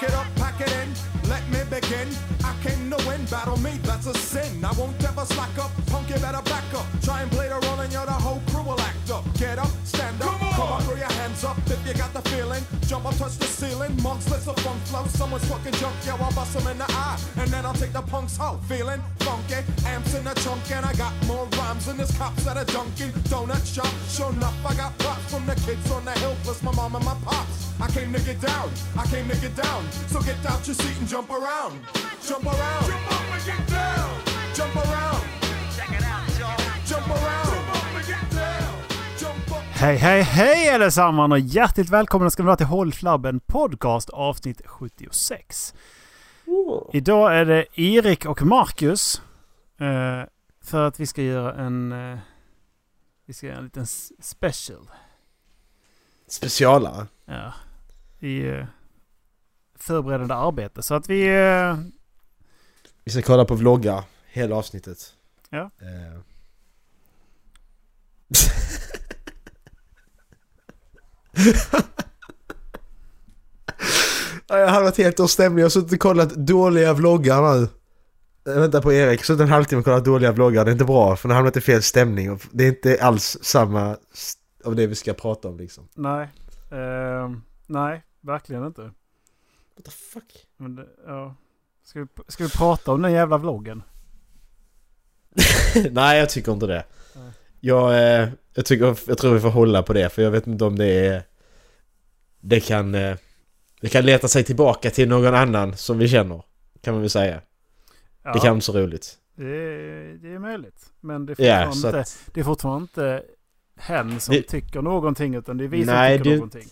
Get up, pack it in, let me begin. I came to win, battle me, that's a sin. I won't ever slack up, punk, you better back up. Try and play the role and you're the whole crew will act up. Get up, stand up, come on, come on throw your hands up if you got the feeling. Jump up, touch the ceiling, monks, let's a funk flow. Someone's fucking junk, yo, I'll bust them in the eye. And then I'll take the punks out, feeling funky. Amps in the trunk, and I got more rhymes than this cops that are dunking. Donut shop, sure enough, I got props from the kids on the hill, plus my mom and my pops. I came to get down, I came to get down. So get out your seat and jump around. Jump around. Jump up and get down. Jump around. Check it out, y'all. Jump around. Jump up and get down. Jump up. Hej, hej, hej allesammans och hjärtligt välkomna ska ni vara till Håll Flabben Podcast avsnitt 76. Idag är det Erik och Marcus. Eh, för att vi ska göra en... Eh, vi ska göra en liten special. Specialare. Ja. I eh, förberedande arbete. Så att vi... Eh, Vi ska kolla på vloggar hela avsnittet. Ja. Eh. Ja, Jag har varit helt ur stämning. Jag har suttit och kollat dåliga vloggar nu. Jag väntar på Erik. Suttit en halvtimme och kollat dåliga vloggar. Det är inte bra för nu har hamnat i fel stämning. Det är inte alls samma av det vi ska prata om liksom. nej. Eh, nej, verkligen inte. What the fuck? Men det, ja. Ska vi, ska vi prata om den jävla vloggen? Nej, jag tycker inte det. Nej. Jag, eh, jag, tycker, jag tror vi får hålla på det för jag vet inte om det är... Det kan... Eh, det kan leta sig tillbaka till någon annan som vi känner. Kan man väl säga. Ja, Det kan inte så roligt. det, är, det är möjligt. Men det är fortfarande, inte, att... det är fortfarande inte hen som Det- tycker någonting utan det är vi som Nej, tycker det- någonting.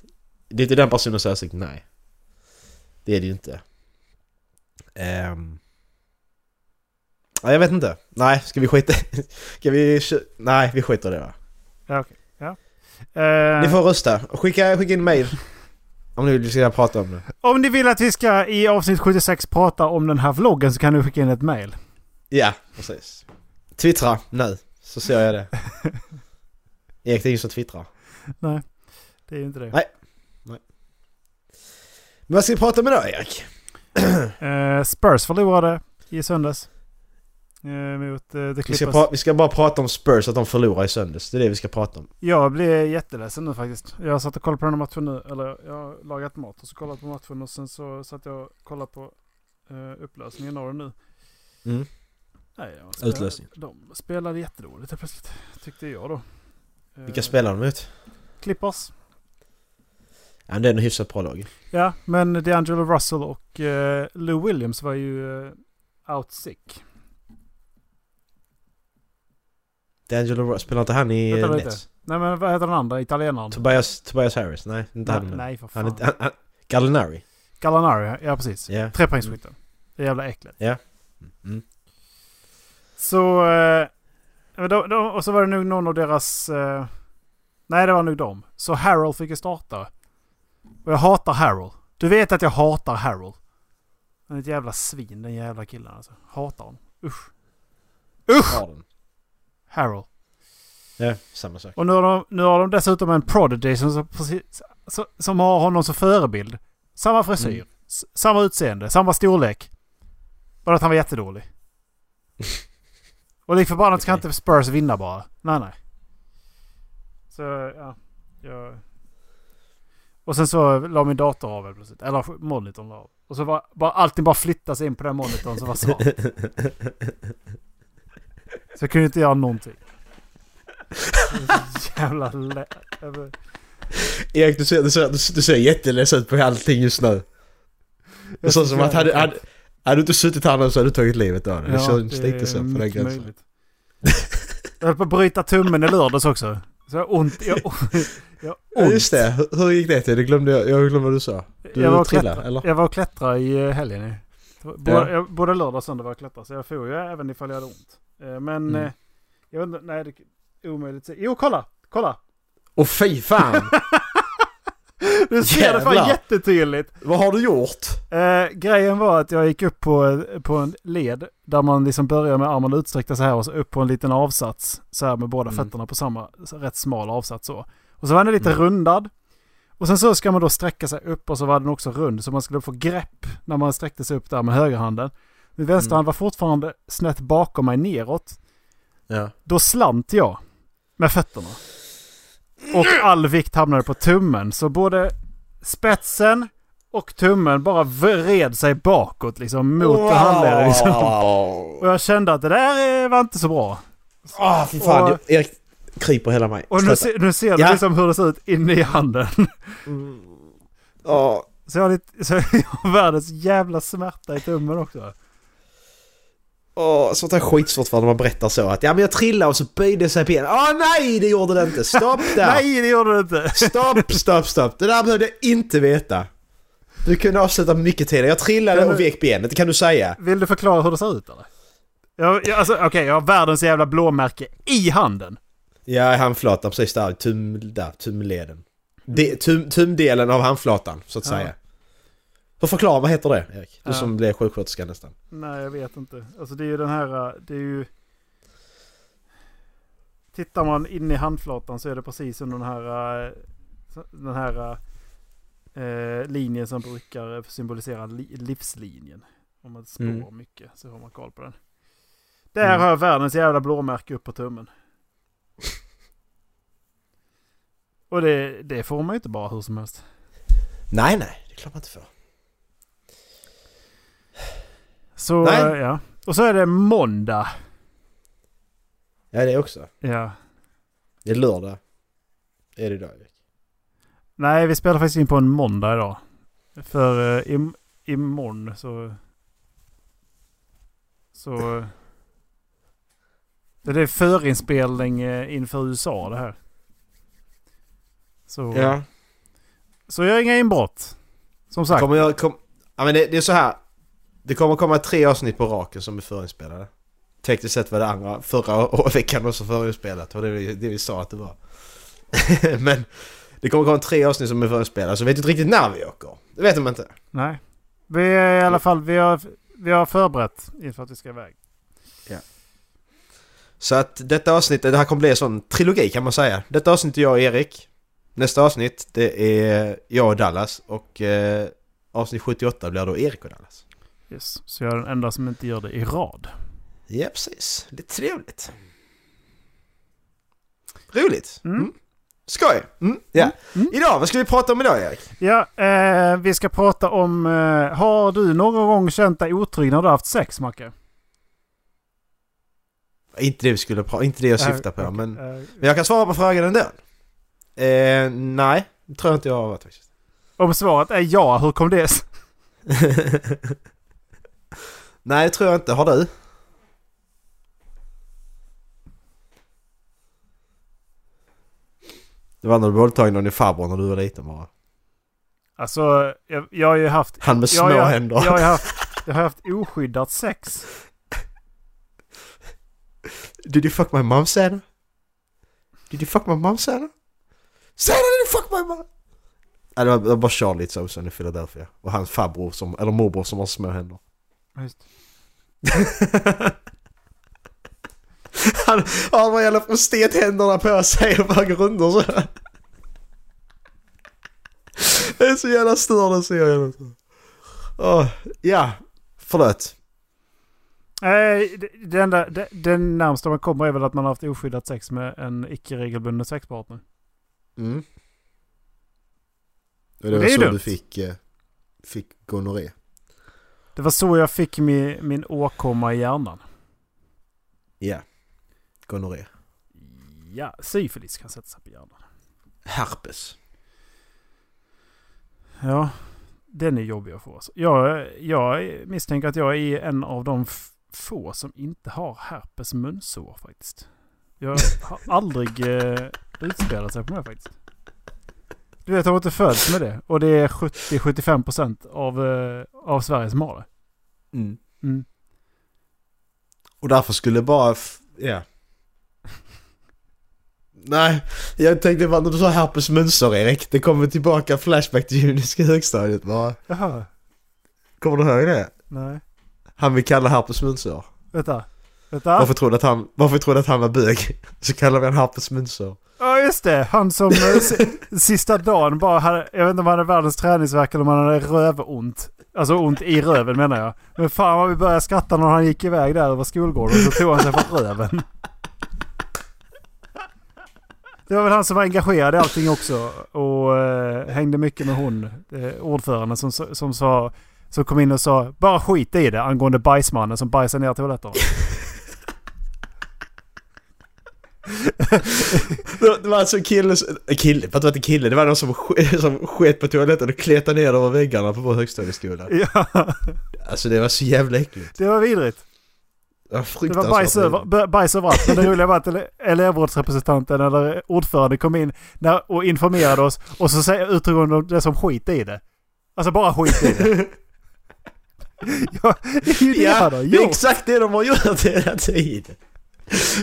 Det är inte den personens åsikt, nej. Det är det ju inte. Ehm. Ja, jag vet inte. Nej, ska vi skita Ska vi... Nej, vi skiter i det va? Ja, okej. Ja. Eh, Ni får rösta. Skicka, skicka in mail. Om ni vill ska prata om det. Om ni vill att vi ska i avsnitt 76 prata om den här vloggen så kan ni skicka in ett mail. Ja, precis. Twittra nu, så ser jag det. Erik, det är ingen som twittrar. Nej, det är ju inte det. Nej. Men vad ska vi prata om idag, Erik? Eh, Spurs förlorade i söndags. Eh, mot eh, The Vi ska, pra- vi ska bara prata om Spurs, att de förlorar i söndags. Det är det vi ska prata om. Jag blev jätteledsen nu faktiskt. Jag satt och kollade på den här matchen nu. Eller jag har lagat mat och så kollat på matchen och sen så satt jag och kollade på uh, upplösningen av den nu. Mm. Nej, de spelade, Utlösning. De spelade jättedåligt helt plötsligt. Tyckte jag då. Eh, Vilka spelar de ut? Clippers. Ja, det är en hyfsat bra lag. Ja, men DeAngelo Russell och uh, Lou Williams var ju uh, out sick. D'Angelo Ross, spelar inte han i Vänta eh, lite. Nets? Nej men vad heter den andra italienaren? Tobias, Tobias Harris? Nej, inte nej, han. nej för Han fan. är, han, han, Gallinari? Gallinari, ja precis. Ja. Trepoängsskytten. Det är jävla äckligt. Mm. Så... Eh, de, de, och så var det nog någon av deras... Eh, nej, det var nog dem. Så Harold fick ju starta. Och jag hatar Harold. Du vet att jag hatar Harold. Han är ett jävla svin, den jävla killen alltså. Hatar honom. Usch. Usch! Har den. Harold. Ja, samma sak. Och nu har de, nu har de dessutom en prodigy som, som, som, har honom som förebild. Samma frisyr, Mm. samma utseende, samma storlek. Bara att han var jättedålig. Och lik förbannat ska Okej. inte Spurs vinna bara. Nej, nej. Så, ja. Jag... Och sen så la min dator av helt plötsligt. Eller monitorn la av. Och så var bara, allting bara flyttas in på den monitorn som var svart. Så jag kunde inte göra någonting. Jävla lä... Erik, du ser, du, ser, du, ser jätteledsen ut på allting just nu. Det är så som att hade, hade, hade du inte suttit här nu så hade du tagit livet av dig. Det Ja, känns det lite så på den gränsen. möjligt. Jag höll på att bryta tummen i lördags också. Så jag ont. Jag, jag har Ja, ont. just det. Hur, gick det till? Det glömde jag. Jag glömde vad du sa. Du jag var trillade, klättra, eller? Jag var och klättra i eh, helgen. ju. Både, Ja. jag, både lördag och söndag var jag och klättra. Så jag får ju även ifall jag hade ont. Eh, Men Mm. eh, jag vet inte. Nej, det är omöjligt. Jo, kolla! Kolla! Åh fy fan! Du ser det fan Jävlar. jättetydligt. vad har du gjort? Eh, grejen var att jag gick upp på, på en led där man liksom börjar med armarna utsträckta så här och så upp på en liten avsats. Så här med båda Mm. fötterna på samma, rätt smal avsats så. Och så var den lite Mm. rundad. Och sen så ska man då sträcka sig upp och så var den också rund så man skulle få grepp när man sträckte sig upp där med högerhanden. Min vänsterhand var fortfarande snett bakom mig neråt. Ja. Då slant jag med fötterna. Och all vikt hamnade på tummen. Så både spetsen och tummen bara vred sig bakåt liksom mot handleden. Liksom. Och jag kände att det där eh, var inte så bra. Ah, fy fan. Och- jag- kryper hela mig. Och nu, se, nu ser du Ja. liksom hur det ser ut inne i handen. Ja. Så jag har, lite, så jag har världens jävla smärta i tummen också. Åh, sånt här är skitsvårt för när man berättar så att ja men jag trillade och så böjde sig benet. Åh nej, det gjorde det inte. Stopp där. Nej, det gjorde det inte. Stopp, stopp, stopp. Det där behövde jag inte veta. Du kunde avsluta mycket tidigare. Jag trillade Kan och du- vek benet, det kan du säga. Vill du förklara hur det ser ut eller? Jag, jag, alltså, Okej, jag har världens jävla blåmärke i handen. Ja, handflatan precis där, tum, där tumleden. De, tum, tumdelen av handflatan, så att Ja. säga. Så förklara, vad heter det Erik? Du som blev sjuksköterska nästan. Nej, jag vet inte. Alltså det är ju den här... äh, Det är ju... Tittar man in i handflatan så är det precis under den här... äh, Den här äh, linjen som brukar symbolisera li, livslinjen. Om man spår Mm. mycket så har man koll på den. Där Mm. har jag världens jävla blåmärke upp på tummen. Och det, det får man ju inte bara hur som helst. Nej, nej, det är klart man inte får. Så Nej. ja. Och så är det måndag. Ja, det också. Ja. Det är lördag. Är det idag Erik? Nej, vi spelar faktiskt in på en måndag idag. För uh, im, imorgon så... Så... Det är förinspelning eh, inför USA det här. Så, Ja. så jag har inga inbrott. Som sagt. Kommer jag, kom, ja men det, det är så här. Det kommer komma tre avsnitt på raken som är förinspelade. Tekniskt sett var det andra förra veckan också förinspelat. Och det var det vi sa att det var. men det kommer komma tre avsnitt som är förinspelade. Så vet du inte riktigt när vi åker. Det vet de inte. Nej. Vi är i alla fall... Vi har, vi har förberett inför att vi ska iväg. Så att detta avsnitt, det här kommer bli en sån trilogi kan man säga. Detta avsnitt är jag och Erik. Nästa avsnitt det är jag och Dallas. Och eh, avsnitt 78 blir då Erik och Dallas. Yes. Så jag är den enda som inte gör det i rad. Ja precis, lite trevligt. Roligt. Mm. Mm. Skoj! Mm. Ja. Mm. Idag, vad ska vi prata om idag Erik? Ja, eh, vi ska prata om... Eh, har du någon gång känt dig otrygg när du har haft sex, Macke? Inte det vi skulle inte det jag syftar på Eh, men... eh, Men jag kan svara på frågan ändå. Eh, nej, det tror jag inte jag har varit faktiskt. om svaret är ja, hur kom det sig? nej, det tror jag inte. Har du? Det var när du våldtagit någon i farbror när du var liten bara. Alltså, jag, jag har ju haft... Han med små jag, jag, händer. Jag har ju haft, jag har haft oskyddat sex. Did you fuck my mom Sanna? Did you fuck my mom Sanna? Sanna did you fuck my mom? Nej det var, det var bara Charlie Sosen i Philadelphia. Och hans farbror som, eller morbror som har små händer. Just. Han har bara jävla prosthethänderna på sig och bara går runt och så. Det är så jävla störd serien. Åh, ja, förlåt. Nej, det, det enda, det, det närmsta man kommer är väl att man har haft oskyddat sex med en icke-regelbunden sexpartner. Mm. Och Det det var är ju så dumt. du fick, eh, fick gonorré. Det var så jag fick min, min åkomma i hjärnan. Ja. Gonorré. Ja, syfilis kan sätta sig på hjärnan. Herpes. Ja, den är jobbig att få. Alltså. Jag, jag misstänker att jag är en av de få som inte har herpes munsår faktiskt. Jag har aldrig eh, utspelat sig på mig faktiskt. Du vet, jag har inte fötts med det. Och det är 70-75% av, eh, av Sverige som har det. Mm. Mm. Och därför skulle bara, ja. Nej, jag tänkte bara när du sa herpes munsår Erik. Det kommer tillbaka flashback till juniska högstadiet bara. Jaha, Kommer du ihåg det? nej. Han vi kallar herpes munsår. Vänta. Vänta. Varför trodde att han, varför trodde att han var bög? Så kallar vi han herpes munsår. Just det! Han som eh, sista dagen bara hade, jag vet inte om han hade världens träningsvärk eller om han hade rövont. Alltså ont i röven menar jag. Men fan vad vi började skratta när han gick iväg där över skolgården så tog han sig för röven. Det var väl han som var engagerad i allting också och eh, hängde mycket med hon, eh, ordföranden som, som sa som kom in och sa bara skit i det angående bajsmannen som bajsade ner toaletterna. Det var alltså en kille, kille, för att det var inte kille, det var någon som, som sket på toaletten och kletade ner över väggarna på vår högstadieskola. ja, Alltså det var så jävla äckligt. det var vidrigt. Det var Det fruktansvärt. var bajs, över, bajs överallt. Men det roliga var att ele- elevrådsrepresentanten eller ordföranden kom in och informerade oss och så säger- uttryckte hon det som skit i det. Alltså bara skit i det. ja, det är ju det Ja, det är exakt det de har gjort hela tiden.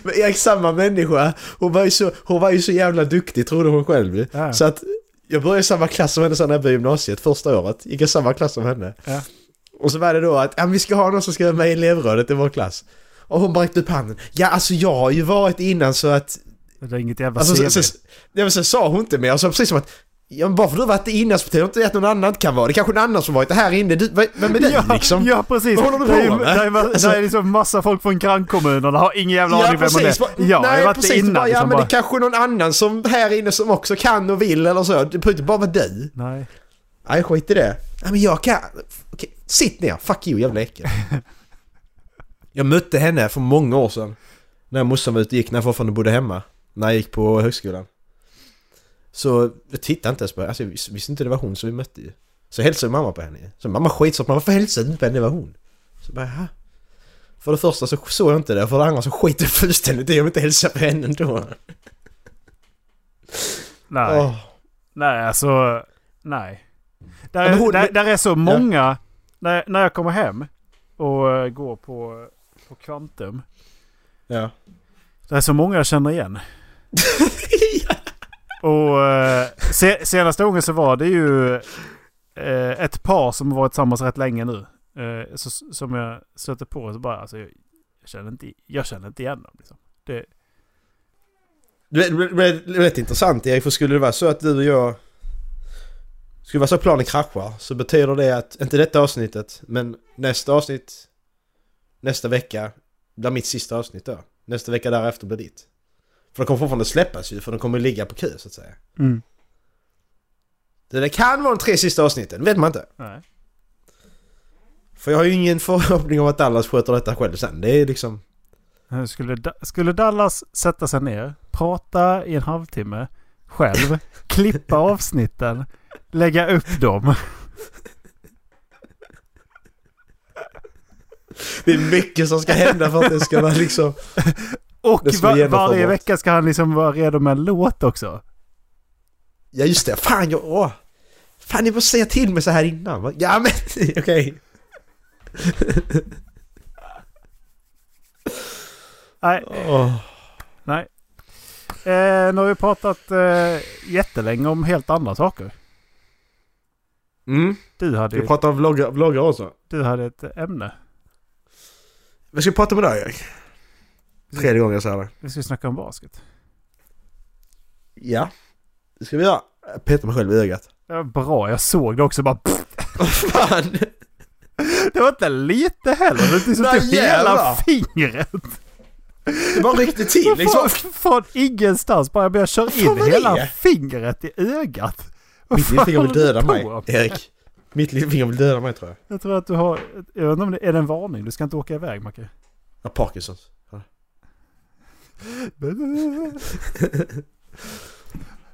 Men Erik, samma människa, hon var ju så, hon var ju så jävla duktig trodde hon själv. Ja. Så att jag började i samma klass som henne sen när jag började gymnasiet, första året. Gick i samma klass som henne. Ja. Och så var det då att ja, vi ska ha någon som ska vara med i elevrådet i vår klass. Och hon bara räckte upp handen. Ja alltså jag har ju varit innan så att... Det är inget jävla Alltså, CV. så, så, ja, men sen sa hon inte mer. Alltså precis som att... Ja men bara för att du varit innan så betyder det inte att någon annan kan vara det. kanske någon annan som varit här inne. Du, vem är ja, liksom? ja precis. Vad håller du det är, på med? det är, det Alltså- är liksom massa folk från grannkommunerna har ingen jävla aning vem man är. Ja, jag nej, har varit precis. det innan. Bara, ja, liksom, men det bara, är kanske någon annan som här inne som också kan och vill eller så. Det behöver inte bara vara du. Nej. Nej, skit i det. Nej, men jag kan... Okej, sitt ner. Fuck you, jävla äckel. jag mötte henne för många år sedan. När morsan var ute och gick, när jag fortfarande bodde hemma. När jag gick på högskolan. Så jag tittade inte ens på henne. Alltså, jag vis- visste inte det var hon som vi mötte ju. Så hälsade mamma på henne. Så mamma skitsåg på mig. Varför hälsade du inte på henne? Det var hon. Så bara, Jaha. För det första så såg jag inte det. För det andra så skiter jag fullständigt i om jag inte hälsar på henne ändå. Nej. Åh. Nej, alltså... Nej. Där, Ja, hon- där, där är så många... När, när jag kommer hem och eh, går på, på Kvantum. Ja. Det är så många jag känner igen. Och eh, se, senaste gången så var det ju eh, ett par som varit tillsammans rätt länge nu. Eh, så, som jag stötte på. Så bara, alltså, jag, jag, känner inte, jag känner inte igen dem. Liksom. Det, Det är- rätt intressant Erik, för skulle det vara så att du och jag... Skulle det vara så att planen kraschar så betyder det att, inte detta avsnittet, men nästa avsnitt nästa vecka blir mitt sista avsnitt då. Nästa vecka därefter blir ditt. För det kommer fortfarande släppas ju, för de kommer ligga på kö så att säga. mm. Det det kan vara de tre sista avsnitten, vet man inte. Nej. För jag har ju ingen förhoppning om att Dallas sköter detta själv sen. Det är liksom... Skulle, Da- skulle Dallas sätta sig ner, prata i en halvtimme själv, klippa avsnitten, lägga upp dem. Det är mycket som ska hända för att det ska vara liksom... Och Det ska vara va- varje vecka ska han liksom vara redo med en låt också. Ja just det, fan jag... Åh. Fan ni får säga till mig så här innan? Ja men okej. Nej, Åh. nej. Eh, nu har vi pratat eh, jättelänge om helt andra saker. Mm. Du hade, Ska vi prata om vloggar, vloggar också? du hade ett ämne. Vad ska vi prata med dig Erik? Tredje gången jag säger det. Vi ska snacka om basket. Ja. Det ska vi göra. Jag petar mig själv i ögat. Var bra, jag såg det också bara... Fan! det var inte lite heller, det är liksom typ hela fingret. Det bara ryckte till liksom. Från, från ingenstans bara jag kör in var hela det? fingret i ögat. Vad Mitt lillfinger vill döda mig? Erik. Mitt lillfinger vill döda mig tror jag. Jag tror att du har... Jag inte om det är det en varning. Du ska inte åka iväg Macke. Ja, Parkinsons.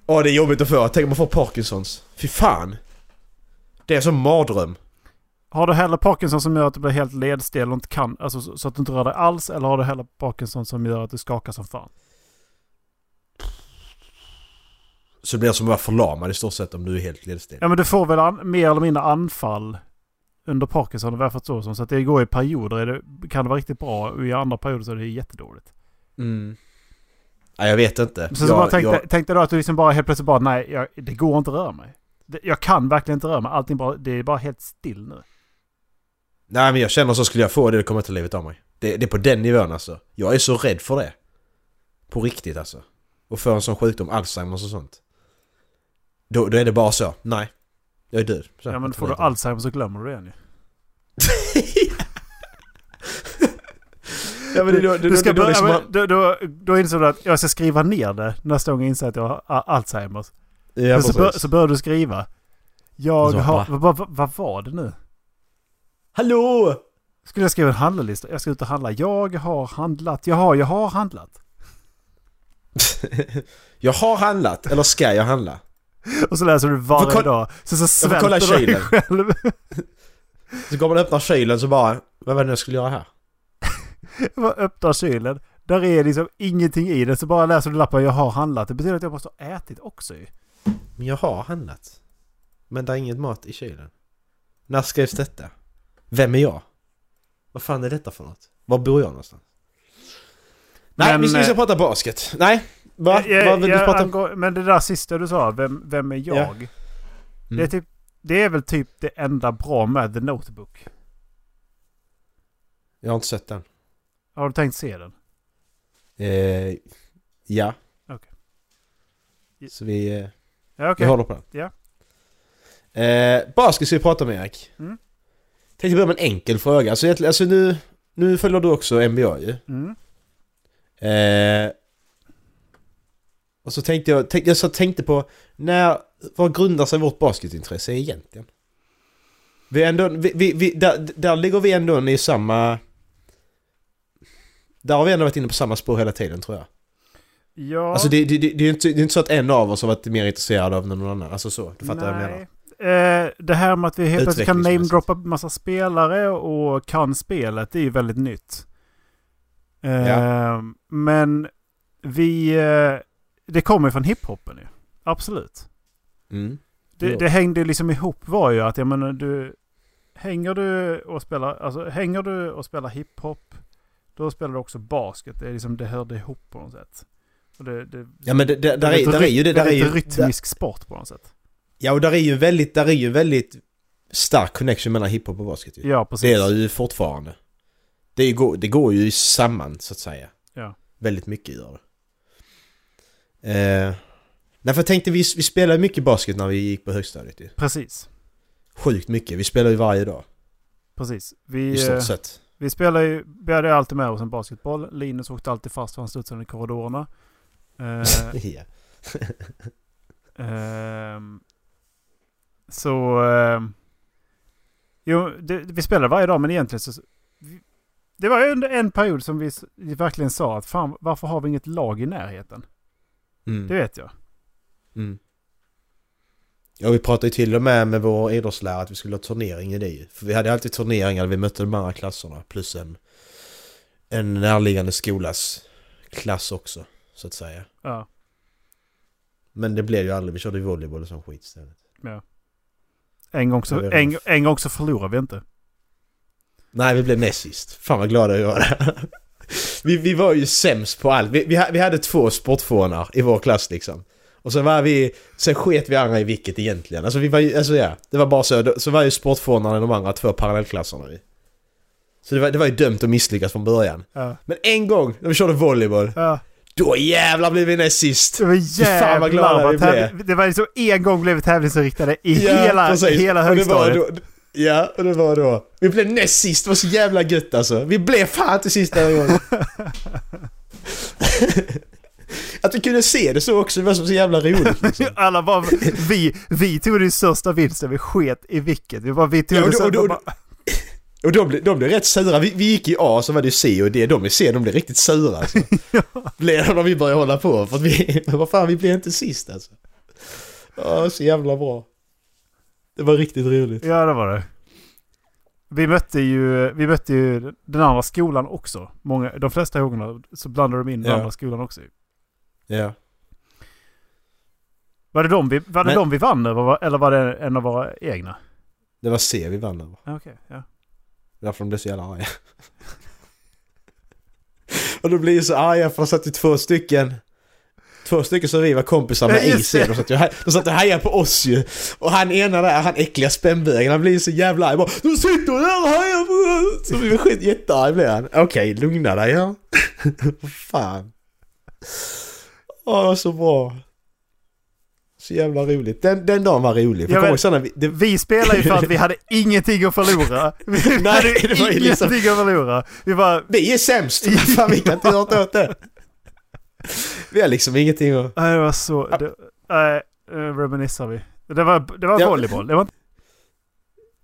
Åh, det är jobbigt att få. Tänk om man får Parkinsons. Fy fan. Det är som mardröm. Har du hellre Parkinson som gör att du blir helt ledstel och inte kan, alltså så, att du inte rör dig alls? Eller har du hellre Parkinson som gör att du skakar som fan? Så det blir som att vara förlamad i stort sett om du är helt ledstel. Ja men du får väl an, mer eller mindre anfall under Parkinson vad jag förstår som. Så att det går i perioder det, kan det vara riktigt bra och i andra perioder så är det jättedåligt. Mm. Nej, jag vet inte. Så, så jag, bara tänkte, jag, tänkte då att du liksom bara helt plötsligt bara nej, jag, det går inte att röra mig. Jag kan verkligen inte röra mig. Allting bara, det är bara helt still nu. nej, men jag känner så skulle jag få det, det kommer inte livet av mig. Det, det är på den nivån alltså. Jag är så rädd för det. På riktigt alltså. och får en sån sjukdom, Alzheimers och sånt. Då, då är det bara så. Nej. Jag är död. Så, Ja men får du Alzheimer så glömmer du det igen ju. Ja men det, det, Du ska börja, liksom, då, då, då insåg du att jag ska skriva ner det nästa gång jag inser att jag har Alzheimers. ja, så, bör, så börjar du skriva. Jag Så, har... va? Vad, vad, vad var det nu? Hallå! Skulle jag skriva en handlarlista? Jag ska ut och handla. Jag har handlat. Jaha, jag har handlat. jag har handlat, eller ska jag handla? Och så läser du varje koll- dag. Så, så kolla svälter du dig själv. Så går man och öppnar kylen så bara, vad var det jag skulle göra här? Jag öppnar kylen. Där är liksom ingenting i det. Så bara läser du lappen jag har handlat. Det betyder att jag måste ha ätit också ju. Men jag har handlat. Men det är inget mat i kylen. När skrevs detta? Vem är jag? Vad fan är detta för något? Var bor jag någonstans? Nej, Men, vi ska, vi ska eh, prata basket. Nej, va? Jag- Vad vill du jag prata om? angår- Men det där sista du sa, vem, vem är jag? Ja. Det, är typ, det är väl typ det enda bra med The Notebook. Jag har inte sett den. Har du tänkt se den? Eh, ja. Okej. Så vi, eh, Ja, okej. vi håller på den. Ja. Eh, basket ska vi prata om Erik. Mm. Tänkte börja med en enkel fråga. Alltså, alltså nu, nu följer du också NBA ju. Mm. Eh, och så tänkte jag, tänk, jag så tänkte på när, vad grundar sig vårt basketintresse egentligen? Vi ändå, vi, vi, vi, där, där ligger vi ändå i samma... Där har vi ändå varit inne på samma spår hela tiden tror jag. Ja. Alltså det, det, det, det, är inte, det är inte så att en av oss har varit mer intresserad av någon annan. Alltså så, du fattar vad jag menar? Eh, det här med att vi helt plötsligt kan namedroppa massa spelare och kan spelet, det är ju väldigt nytt. Eh, Ja. Men vi... Eh, det kommer från hiphopen ju. Absolut. Mm. Det, det hängde liksom ihop var ju att jag menar du... Hänger du och spelar, alltså hänger du och spelar hiphop, då spelar du också basket. Det är liksom, det hörde ihop på något sätt. Det, det, Ja men det, det, där, är, där är ju det, där är ju... Rytmisk sport på något sätt. ja och där är ju väldigt, där är ju väldigt stark connection mellan hiphop och basket ju. Ja, precis. Det är det ju fortfarande. Det går, det går ju samman så att säga. Ja. Väldigt mycket gör det. Eh, nej för jag tänkte vi, vi spelade mycket basket när vi gick på högstadiet ju. Precis. Sjukt mycket. Vi spelar ju varje dag. Precis. I Vi, eh, stort sett. Vi spelar ju, vi hade alltid med oss en basketboll. Linus åkte alltid fast för han studsade i korridorerna. Eh, ehm, så... ehm, jo, det, vi spelade varje dag men egentligen så... Vi, det var under en period som vi verkligen sa att fan varför har vi inget lag i närheten? Mm. Det vet jag. Mm. Ja vi pratade ju till och med med vår idrottslärare att vi skulle ha turnering i det. För vi hade alltid turneringar där vi mötte de andra klasserna plus en, en närliggande skolas klass också. Så att säga. Ja. Men det blev ju aldrig, vi körde volleyboll och sån skit istället. En gång Ja, så, en, en gång så förlorade vi inte. Nej vi blev näst sist. Fan vad glada jag var där. vi, vi var ju sämst på allt. Vi, vi, vi hade två sportfånar i vår klass liksom. Och så var vi, sen sket vi andra i vilket egentligen. Alltså vi var ju, alltså ja. Det var bara så. Så var ju sportfånarna de andra två parallellklasserna ju. Så det var, det var ju dömt att misslyckas från början. Ja. Men en gång när vi körde volleyboll, Ja. då jävlar blev vi näst sist! Det var fan vad glada jävlar vi blev. Det var liksom en gång blev vi tävlingsinriktade i Ja, hela, precis. hela Och högstadiet. då, Ja, och det var då. Vi blev näst sist, det var så jävla gött alltså. Vi blev fan till sist den gången. Att vi kunde se det så också, det var så jävla roligt liksom. Alla bara, vi, vi tog den största vinsten, vi sket i vilket. Vi bara, vi tog Ja, och då- och då- bara, Och de blev, de blev rätt sura. Vi, vi gick i A så var det C och D. De i C de blev riktigt sura alltså. Blev de när vi började hålla på. För att vi, vad fan vi blev inte sist alltså. Ja, så jävla bra. Det var riktigt roligt. Ja, det var det. Vi mötte ju, vi mötte ju den andra skolan också. Många, de flesta gångerna så blandade de in den Ja. andra skolan också. Ja. Var det de vi, var det Men- de vi vann över eller var det en av våra egna? Det var C vi vann över. Okej, ja. Därför de blev så jävla arga. och då blir så arga för de satt ju två stycken Två stycken som vi var kompisar med Ja, i C. De satt, ju, de satt och hejade på oss ju. Och han ena där, han äckliga spännbögen, han blir så jävla arg. Bara, Du sitter där och hejar på oss! Så vi var skit jättearg blev han. Okej, lugna dig ja. Fan. Åh, det var så bra. Så jävla roligt. Den, den dagen var rolig. För Ja, men- ihåg sådana... Det, Vi spelade ju för att vi hade ingenting att förlora. Vi Nej, hade det var ju ingenting liksom- att förlora. Vi bara... vi är sämst! Fan, vi kan inte göra något åt det. Vi har liksom ingenting att... Nej, det var så... Det, nej, uh, reminissar vi. Det var, det var Ja. volleyboll. Det var.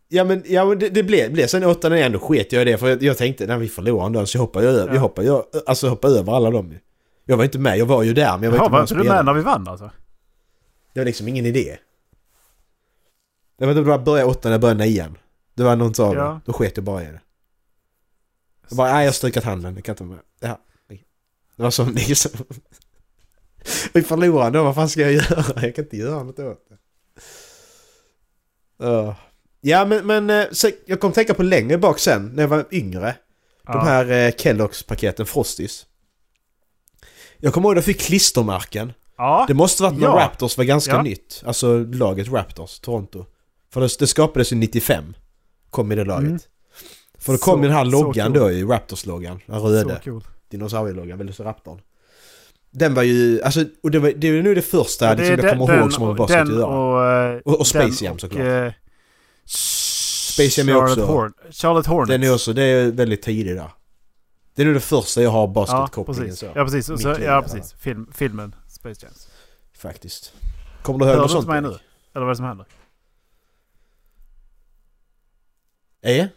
Ja men, ja, men det, det blev, blev sen åtta när ändå sket jag i det för jag, jag tänkte när vi förlorar en dag så hoppar jag över, Ja. jag hoppar, jag, alltså hoppar över alla dem. Jag var inte med, jag var ju där men jag var Jaha, inte med var inte du med när vi vann alltså? Det var liksom ingen idé. Jag vet inte om det var börja åtta när jag började nian. Det var någon av Ja. det. Då sket jag bara i det. Jag bara, nej jag har strukat handen, jag kan inte vara med. Ja. Det var som liksom... Vi förlorade då, vad fan ska jag göra? Jag kan inte göra något åt det. Ja. Ja men, men eh, så, jag kom tänka på längre bak sen, när jag var yngre. Ja. De här eh, Kelloggs paketen Frosties. Jag kommer ihåg att jag fick klistermärken. Ja. Det måste varit när Ja. Raptors var ganska Ja. nytt. Alltså laget Raptors, Toronto. För det, det skapades ju 95. Kom i det laget. Mm. För då kom Så- den här så loggan cool. då i Raptors-loggan. Den Så röda cool. dinosaurieloggan, Velociraptorn. Den var ju, alltså, och det, var, det är nu det första Ja, liksom, jag kommer ihåg som har med basket att den göra. och, eh, Och- och Space den Jam såklart. eh, Jam är också- Horn Charlotte Hornets. Den är också, det är väldigt tidig där. Det är nu det första jag har ja, basketkopplingen precis. så. Ja, precis. Så, ja, precis. Film, filmen Space Jam. Faktiskt. Kommer du ihåg Hör något du sånt? inte mig nu? Eller vad är det som händer? Eh?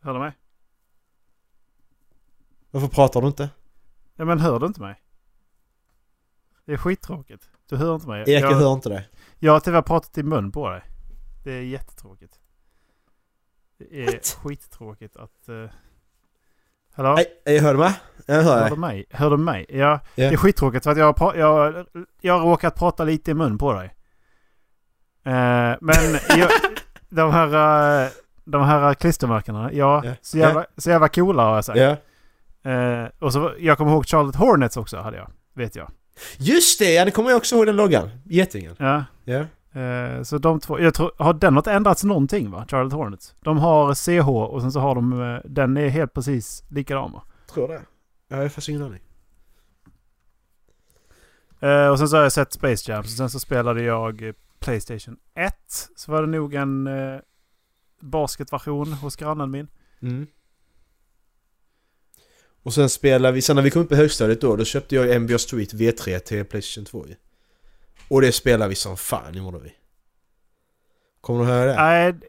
Hör du mig? Varför pratar du inte? Ja, men hör du inte mig? Det är skittråkigt. Du hör inte mig. Erik, jag jag, hör inte dig. jag har med pratat i mun på dig. Det är jättetråkigt. Det är skittråkigt att... Uh... Hallå? Nej, jag hör du mig? Jag hör Hör dig. du mig? Hör du mig? Ja, Ja. det är skittråkigt för att jag har, jag, jag har råkat prata lite i mun på dig. Eh, men jag, de här, eh, de här klistermärkena, ja, Ja. Så, jävla, så jävla coola har jag sagt. Ja. Eh, och så, jag kommer ihåg Charlotte Hornets också hade jag, vet jag. Just det, ja det kommer jag också ihåg den loggan. Gettingen. Ja. Ja. Eh, så de två, jag tror, har den något ändrats någonting va? Charlotte Hornets? De har CH och sen så har de, eh, den är helt precis likadan va? Tror det. Ja, jag har faktiskt ingen aning. Eh, och sen så har jag sett Space Jam. Sen så spelade jag Playstation 1. Så var det nog en basketversion hos grannen min. Mm. Och sen spelade vi, sen när vi kom upp i högstadiet då, då köpte jag NBA Street V3 till Playstation 2 ju. Och det spelade vi som fan gjorde vi. Kommer du höra det?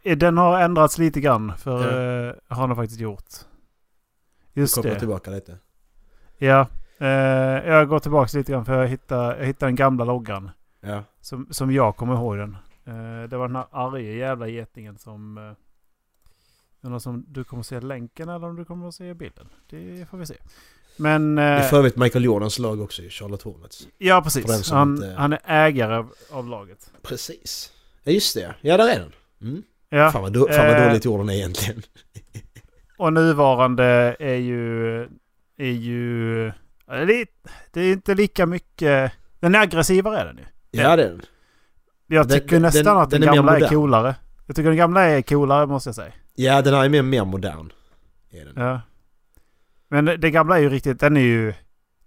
Nej, den har ändrats lite grann. För Ja. eh, har den faktiskt gjort. Just kopplar det. tillbaka lite. Ja. Eh, jag går tillbaka lite grann för jag hittade, jag hittade den gamla loggan. Ja. Som, som jag kommer ihåg den. Eh, det var den här arga jävla getingen som... Eh, undrar om du kommer att se länken eller om du kommer att se bilden. Det får vi se. Men... Det är Eh, för övrigt Michael Jordans lag också i Charlotte Hornets. ja, precis. Han, inte- han är ägare av, av laget. Precis. Ja just det, ja där är den. Mm. Ja. Fan, vad fan vad Eh, dåligt gjorde den är egentligen. Och nuvarande är ju... Är ju... Det är, det är inte lika mycket... Den är aggressivare är den ju. Ja det är den. Jag tycker den- nästan den- att den, den är gamla är modern. coolare. Jag tycker den gamla är coolare måste jag säga. Ja den här är mer, mer modern. Är den. Ja. Men det, gamla är ju riktigt, den är ju...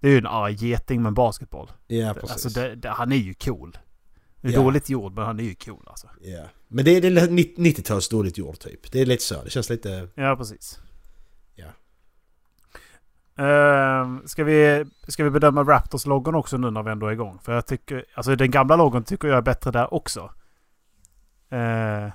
Det är ju en arg geting med basketboll. Ja precis. Alltså det, det, han är ju cool. Det är Ja. dåligt gjord men han är ju cool alltså. Ja. Men det är, det är 90-tals dåligt gjort typ. Det är lite så. Det känns lite... Ja precis. Ja. Ehm, ska, vi, ska vi bedöma Raptors-loggan också nu när vi ändå är igång? För jag tycker... Alltså den gamla loggan tycker jag är bättre där också. Ehm,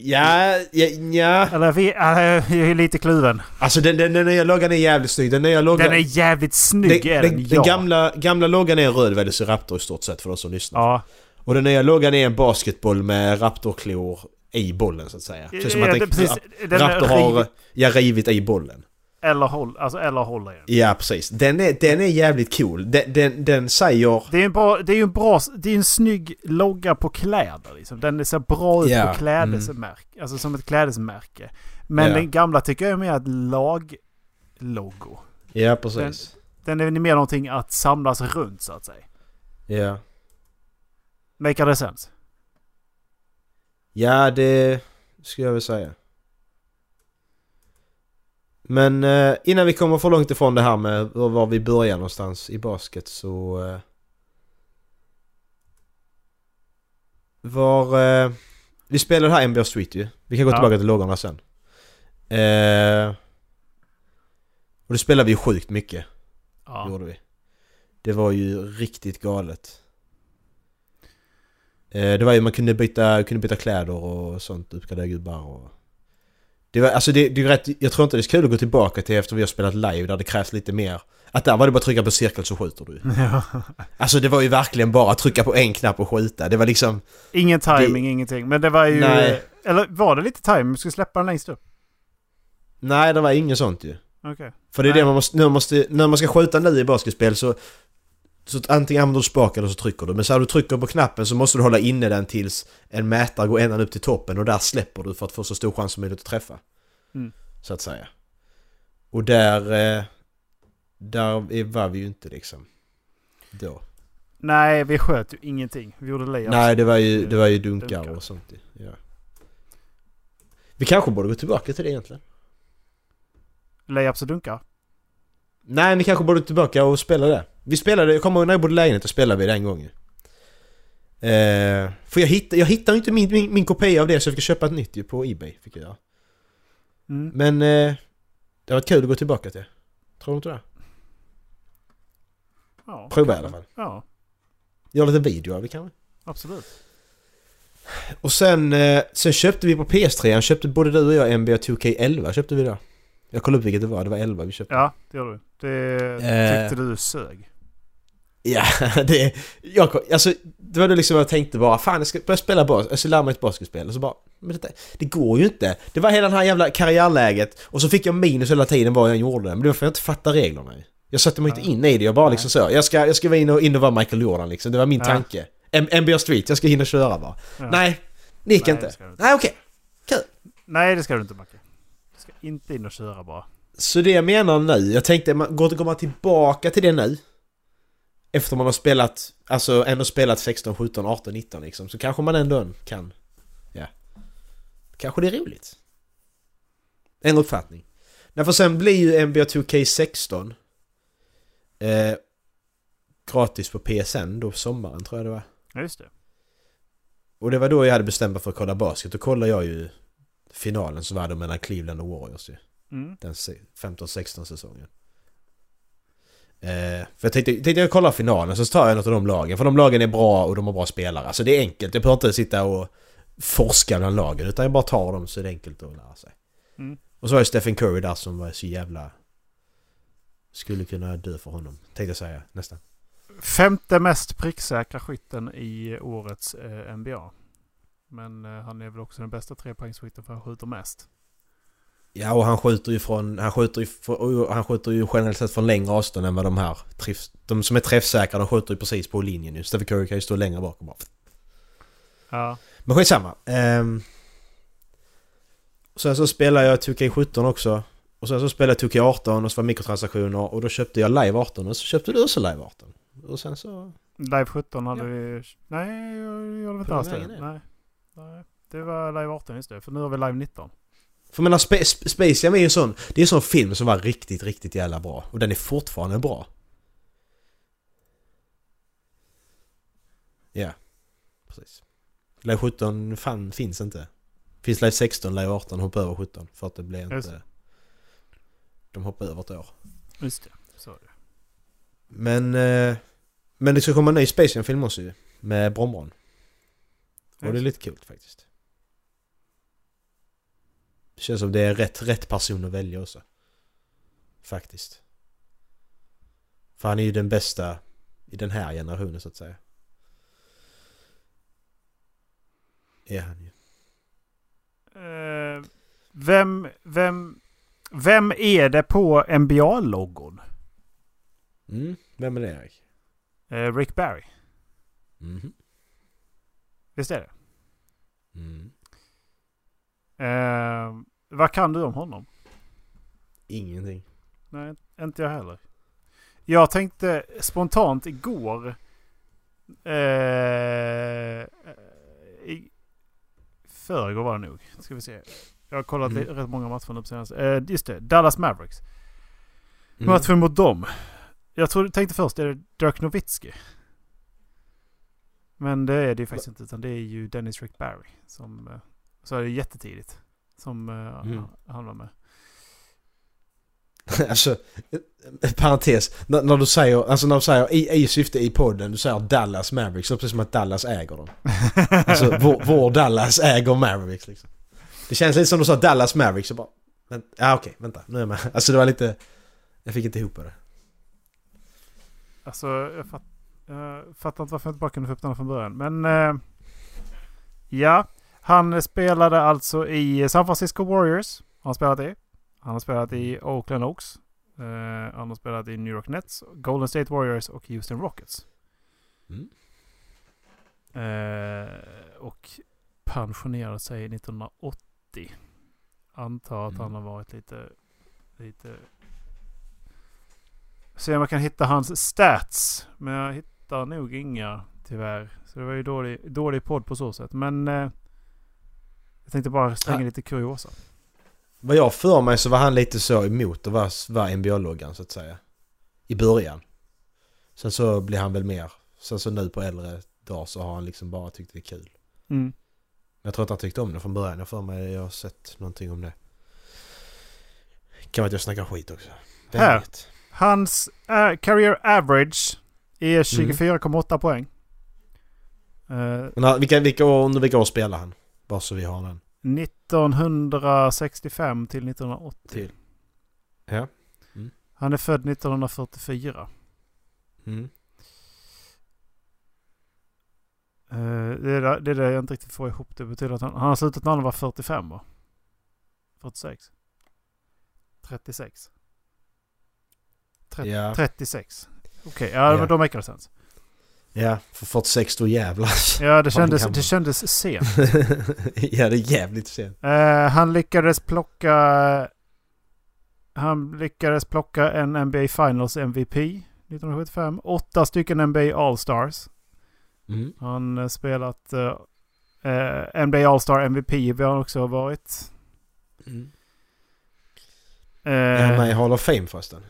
Ja, ja, ja. eller vi, jag är lite kluven. Alltså den, den, den nya loggan är jävligt snygg. Den nya loggan... Den är jävligt snygg den, är den, den, den ja. gamla, gamla loggan är en röd Velociraptor i stort sett för de som lyssnar. Ja, Och den nya loggan är en basketboll med raptorklor i bollen så att säga. Det är som ja, att det, precis. Den Raptor har ja, rivit i bollen. Eller, håll, alltså, eller håller i den. Ja, precis. Den är, den är jävligt cool. Den, den, den säger... Det är en bra, det är ju en bra, det är en snygg logga på kläder liksom. Den ser bra ut Ja, på klädesmärke. Alltså som ett klädesmärke. Men Ja. den gamla tycker jag är mer ett laglogo. Ja, precis. Den är mer någonting att samlas runt så att säga. Ja. Make det sense? Ja, det skulle jag väl säga. Men eh, innan vi kommer för långt ifrån det här med var vi börjar någonstans i basket så... Eh, var... Eh, vi spelade här NBA Street ju. Vi kan gå ja. tillbaka till lågorna sen. Eh, och då spelade vi sjukt mycket. Ja. Gjorde vi. Det var ju riktigt galet. Eh, det var ju man kunde byta, kunde byta kläder och sånt, uppgradera gubbar och... Det var, alltså det, det är rätt, jag tror inte det är så kul att gå tillbaka till efter vi har spelat live där det krävs lite mer. Att där var det bara att trycka på cirkel så skjuter du. Ja. Alltså det var ju verkligen bara att trycka på en knapp och skjuta. Det var liksom... Ingen timing, ingenting. Men det var ju... Nej. Eller var det lite timing? Vi skulle släppa den längst upp. Nej, det var inget sånt ju. Okej. För det är Nej. det man måste, när man måste, när man ska skjuta nu i basketspel så... Så att antingen använder du spaken eller så trycker du. Men så här du trycker på knappen så måste du hålla inne den tills en mätare går ända upp till toppen och där släpper du för att få så stor chans som möjligt att träffa. Mm. Så att säga. Och där... eh, Där är- var vi ju inte liksom. Då. Nej, vi sköt ju ingenting. Vi gjorde layups. Nej, det var ju, det var ju dunkar, Dunkar. och sånt ja. Vi kanske borde gå tillbaka till det egentligen. Layups och dunkar. Nej, vi kanske borde tillbaka och spela det. Vi spelade, jag kommer ihåg när jag bodde i lägenhet och spelade vi det en gång ju. Eh, för jag hittade, jag hittade inte min, min, min kopia av det så jag fick köpa ett nytt ju på Ebay. Fick jag. Mm. Men eh, det har varit kul att gå tillbaka till. Tror du inte det? Ja, Prova i alla fall. Ja, Gör lite video av det kanske. absolut. Och sen, eh, sen köpte vi på PS3, köpte både du och jag NBA 2K11 köpte vi då. Jag kollade upp vilket det var, det var 11 vi köpte. Ja, det gör du. Det Eh. tyckte du sög. Ja, det... Jag, alltså, det var då liksom jag tänkte bara Fan jag ska börja spela bas, jag ska lära mig ett basketspel och så bara Men detta, det går ju inte! Det var hela det här jävla karriärläget och så fick jag minus hela tiden vad jag gjorde Men det var för att jag inte fattar reglerna. Jag satte mig inte in i det, jag bara liksom så Jag ska, jag ska vara in och, in och vara Michael Jordan liksom, det var min Ja. tanke M- NBA Street, jag ska hinna köra bara Ja. Nej, det gick Nej, inte det inte. Nej okej Nej, det ska du inte Macke. Inte in och köra bara. Så det jag menar nu, jag tänkte, går, man tillbaka till det nu? Efter man har spelat, alltså ändå spelat 16, 17, 18, 19 liksom Så kanske man ändå kan, ja. Kanske det är roligt. En uppfattning. Nej för sen blir ju NBA 2K16 eh, Gratis på PSN då sommaren tror jag det var. Ja, just det. Och det var då jag hade bestämt mig för att kolla basket, då kollade jag ju Finalen som var då mellan Cleveland och Warriors ju Mm. den se- 15-16 säsongen. Eh, för jag tänkte, tänkte jag kolla finalen så tar jag något av de lagen. För de lagen är bra och de har bra spelare. Alltså det är enkelt. Jag behöver inte sitta och forska bland lagen. Utan jag bara tar dem så är det enkelt att lära sig. Mm. Och så var det Stephen Curry där som var så jävla... Skulle kunna dö för honom. Tänkte jag säga nästan. Femte mest pricksäkra skytten i årets eh, NBA. Men eh, han är väl också den bästa trepoängsskytten för han skjuter mest. Ja och han skjuter ju från... Han skjuter ju, han skjuter ju generellt sett från längre avstånd än vad de här... Träff, de som är träffsäkra de skjuter ju precis på linjen nu. Stephen Curry kan ju stå längre bak och bara... Ja. Men skitsamma. Um, sen så spelar jag 2K17 också. Och sen så spelar jag 2K18 och så var mikrotransaktioner och då köpte jag Live 18 och så köpte du också Live 18. Och sen så... Live 17 hade Ja. vi... Nej, jag gjorde inte alls det. Nej. Nej. Det var Live 18 just det. För nu har vi Live 19. För jag menar Sp- Sp- Space Jam är ju en sån... Det är en sån film som var riktigt, riktigt jävla bra. Och den är fortfarande bra. Ja. Precis. Live 17 fan finns inte. Finns Live 16, Live 18, hoppa över 17. För att det blev Just inte... De hoppar över ett år. Just det. Så är det. Men... Eh, men det ska komma en ny Space Jam-film också ju. Med Bronbron. Och det är lite kul faktiskt. Det känns som det är rätt, rätt person att välja också. Faktiskt. För han är ju den bästa i den här generationen så att säga. Är han ju. Eh, vem, vem, vem är det på NBA-loggon? Mm, vem är det Erik? Eh, Rick Barry. Mhm. Visst är det? Mm. Eh, vad kan du om honom? Ingenting. Nej, inte jag heller. Jag tänkte spontant igår. Eh, i förrgår var det nog. Ska vi se. Jag har kollat Mm. rätt många matcher nu på senaste. Eh, just det, Dallas Mavericks. Mm. Matchen mot dem. Jag trodde, tänkte först, är det Dirk Nowitzki? Men det är det ju faktiskt inte. Utan det är ju Dennis Rick Barry. Som, eh, så är det jättetidigt. Som eh, Mm. han- var med. alltså, eh, parentes. När, när du säger, alltså när du säger i, i syfte i podden, du säger Dallas Mavericks, så är det precis som att Dallas äger dem. Alltså vår, vår Dallas äger Mavericks liksom. Det känns lite som du sa Dallas Mavericks och bara... Men, ja okej, vänta. Nu är jag med. Alltså det var lite... Jag fick inte ihop det. Alltså jag, fatt, jag fattar inte varför jag inte bara kunde få upp den från början. Men eh, ja, han spelade alltså i San Francisco Warriors. Har han spelat i. Han har spelat i Oakland Oaks. Eh, han har spelat i New York Nets, Golden State Warriors och Houston Rockets. Mm. Och pensionerade sig 1980. Antar att Mm. han har varit lite... lite Se om jag kan hitta hans stats. Men jag hittar nog inga tyvärr. Så det var ju dålig, dålig podd på så sätt. Men eh, jag tänkte bara slänga Ja. lite kuriosa. Vad jag för mig så var han lite så emot att vara, vara NBA-loggan så att säga. I början. Sen så blir han väl mer. Sen så nu på äldre dagar så har han liksom bara tyckt det är kul. Mm. Men jag tror att han tyckte om det från början. Jag för mig jag har sett någonting om det. Kan vara att jag snackar skit också. Vem Här. vet? Hans eh, career average är 24,8 poäng. Eh, Men vilka, vilka, under vilka år spelar han? Bara så vi har den. 1965 till 1980. Till. Ja. Han är född 1944. Mm. Eh, det, är det, det är det jag inte riktigt får ihop. Det betyder att han, han har slutat när han var 45 va? 46? 36? Tret- Ja. 36? Okej, ja, Ja. men då make det sense. Ja, för 46 då jävlar. Ja, det kändes, det kändes sent. ja, det är jävligt sent. Eh, han lyckades plocka... Han lyckades plocka en NBA Finals MVP 1975. Åtta stycken NBA All-Stars. Mm. Han har spelat eh, eh, NBA All-Star MVP. Vi har också varit. Mm. Är han med i Hall of Fame förresten?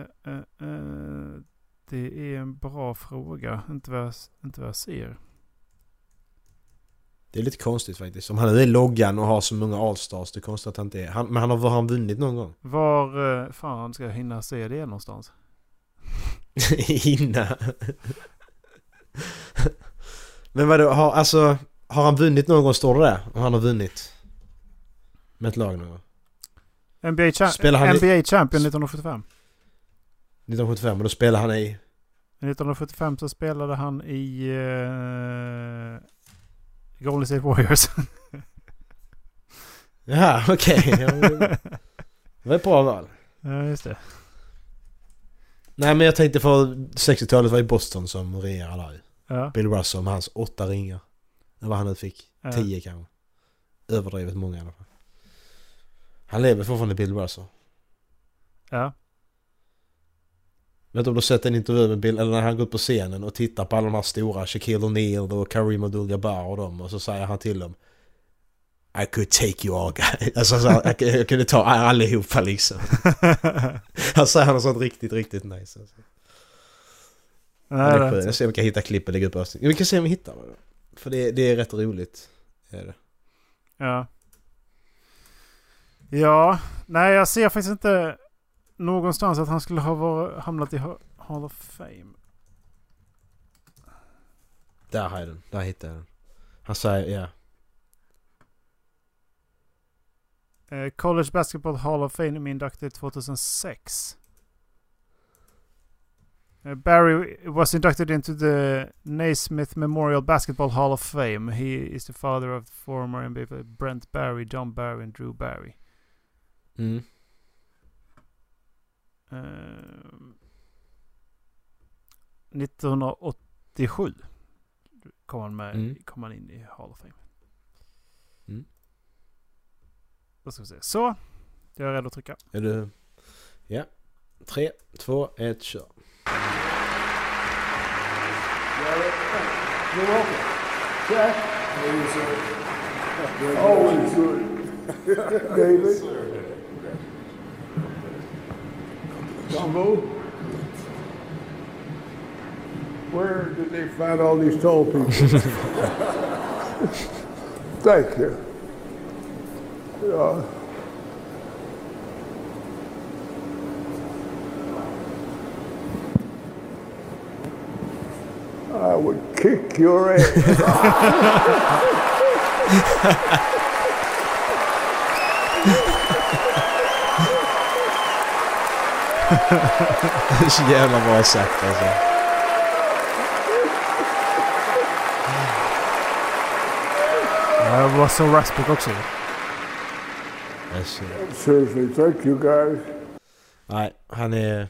Eh, eh, eh, det är en bra fråga. Inte vad jag, inte vad jag ser. Det är lite konstigt faktiskt. Om han nu är loggan och har så många All-Stars, det är konstigt att han inte är. Han, men han har, har han vunnit någon gång? Var fan ska jag hinna se det någonstans? Innan. men vadå, har, alltså, har han vunnit någon gång står det där? Om han har vunnit? Med ett lag någon gång? NBA, cha- NBA Champion 1975. 1975 och då spelar han i... 1975 så spelade han i uh, Golden State Warriors. Jaha, okej. Men det var ett bra val. ja, just det. Nej men jag tänkte för 60-talet var i Boston som regerade där. Ja. Bill Russell med hans åtta ringar. Det var han nu fick. Ja. Tio kanske. Överdrivet många i alla fall. Han lever fortfarande Bill Russell. ja. Vet du om du har sett en intervju med Bill, eller när han går ut på scenen och tittar på alla de här stora, Shaquille O'Neal och Kareem Abdul-Jabbar och dem och så säger han till dem I could take you all guys. Alltså så, jag, jag kunde ta allihopa liksom. Han säger något sånt riktigt, riktigt nice. Alltså. Nej, är det- skön. Jag ser om vi kan hitta klipp och lägga upp östning. Vi kan se om vi hittar det. För det, det är rätt roligt. Är det. Ja. Ja, nej jag ser faktiskt inte någonstans att han skulle ha hamnat i Ha- Hall of Fame. Där har jag den. Där hittade jag den. Han säger, ja. Eh, College Basketball Hall of Fame inducted 2006. Uh, Barry was inducted into the Naismith Memorial Basketball Hall of Fame. He is the father of former NBA Brent Barry, John Barry and Drew Barry. Mm. Ehm, 1987 kom han, med, Mm. kom han in i Hall of Fame. Mm. Då ska vi se. Så. Jag är redo att trycka. Är du... Ja. Tre, två, ett, kör. You're welcome. Jack? How are you, sir? Always good. David? Jumbo? Where did they find all these tall people? Thank you. Yeah. I would kick your ass. Det är så jävla bra sagt alltså. Ja, Russell Westbrook också. Alltså, Seriously, thank you guys. nej, han är...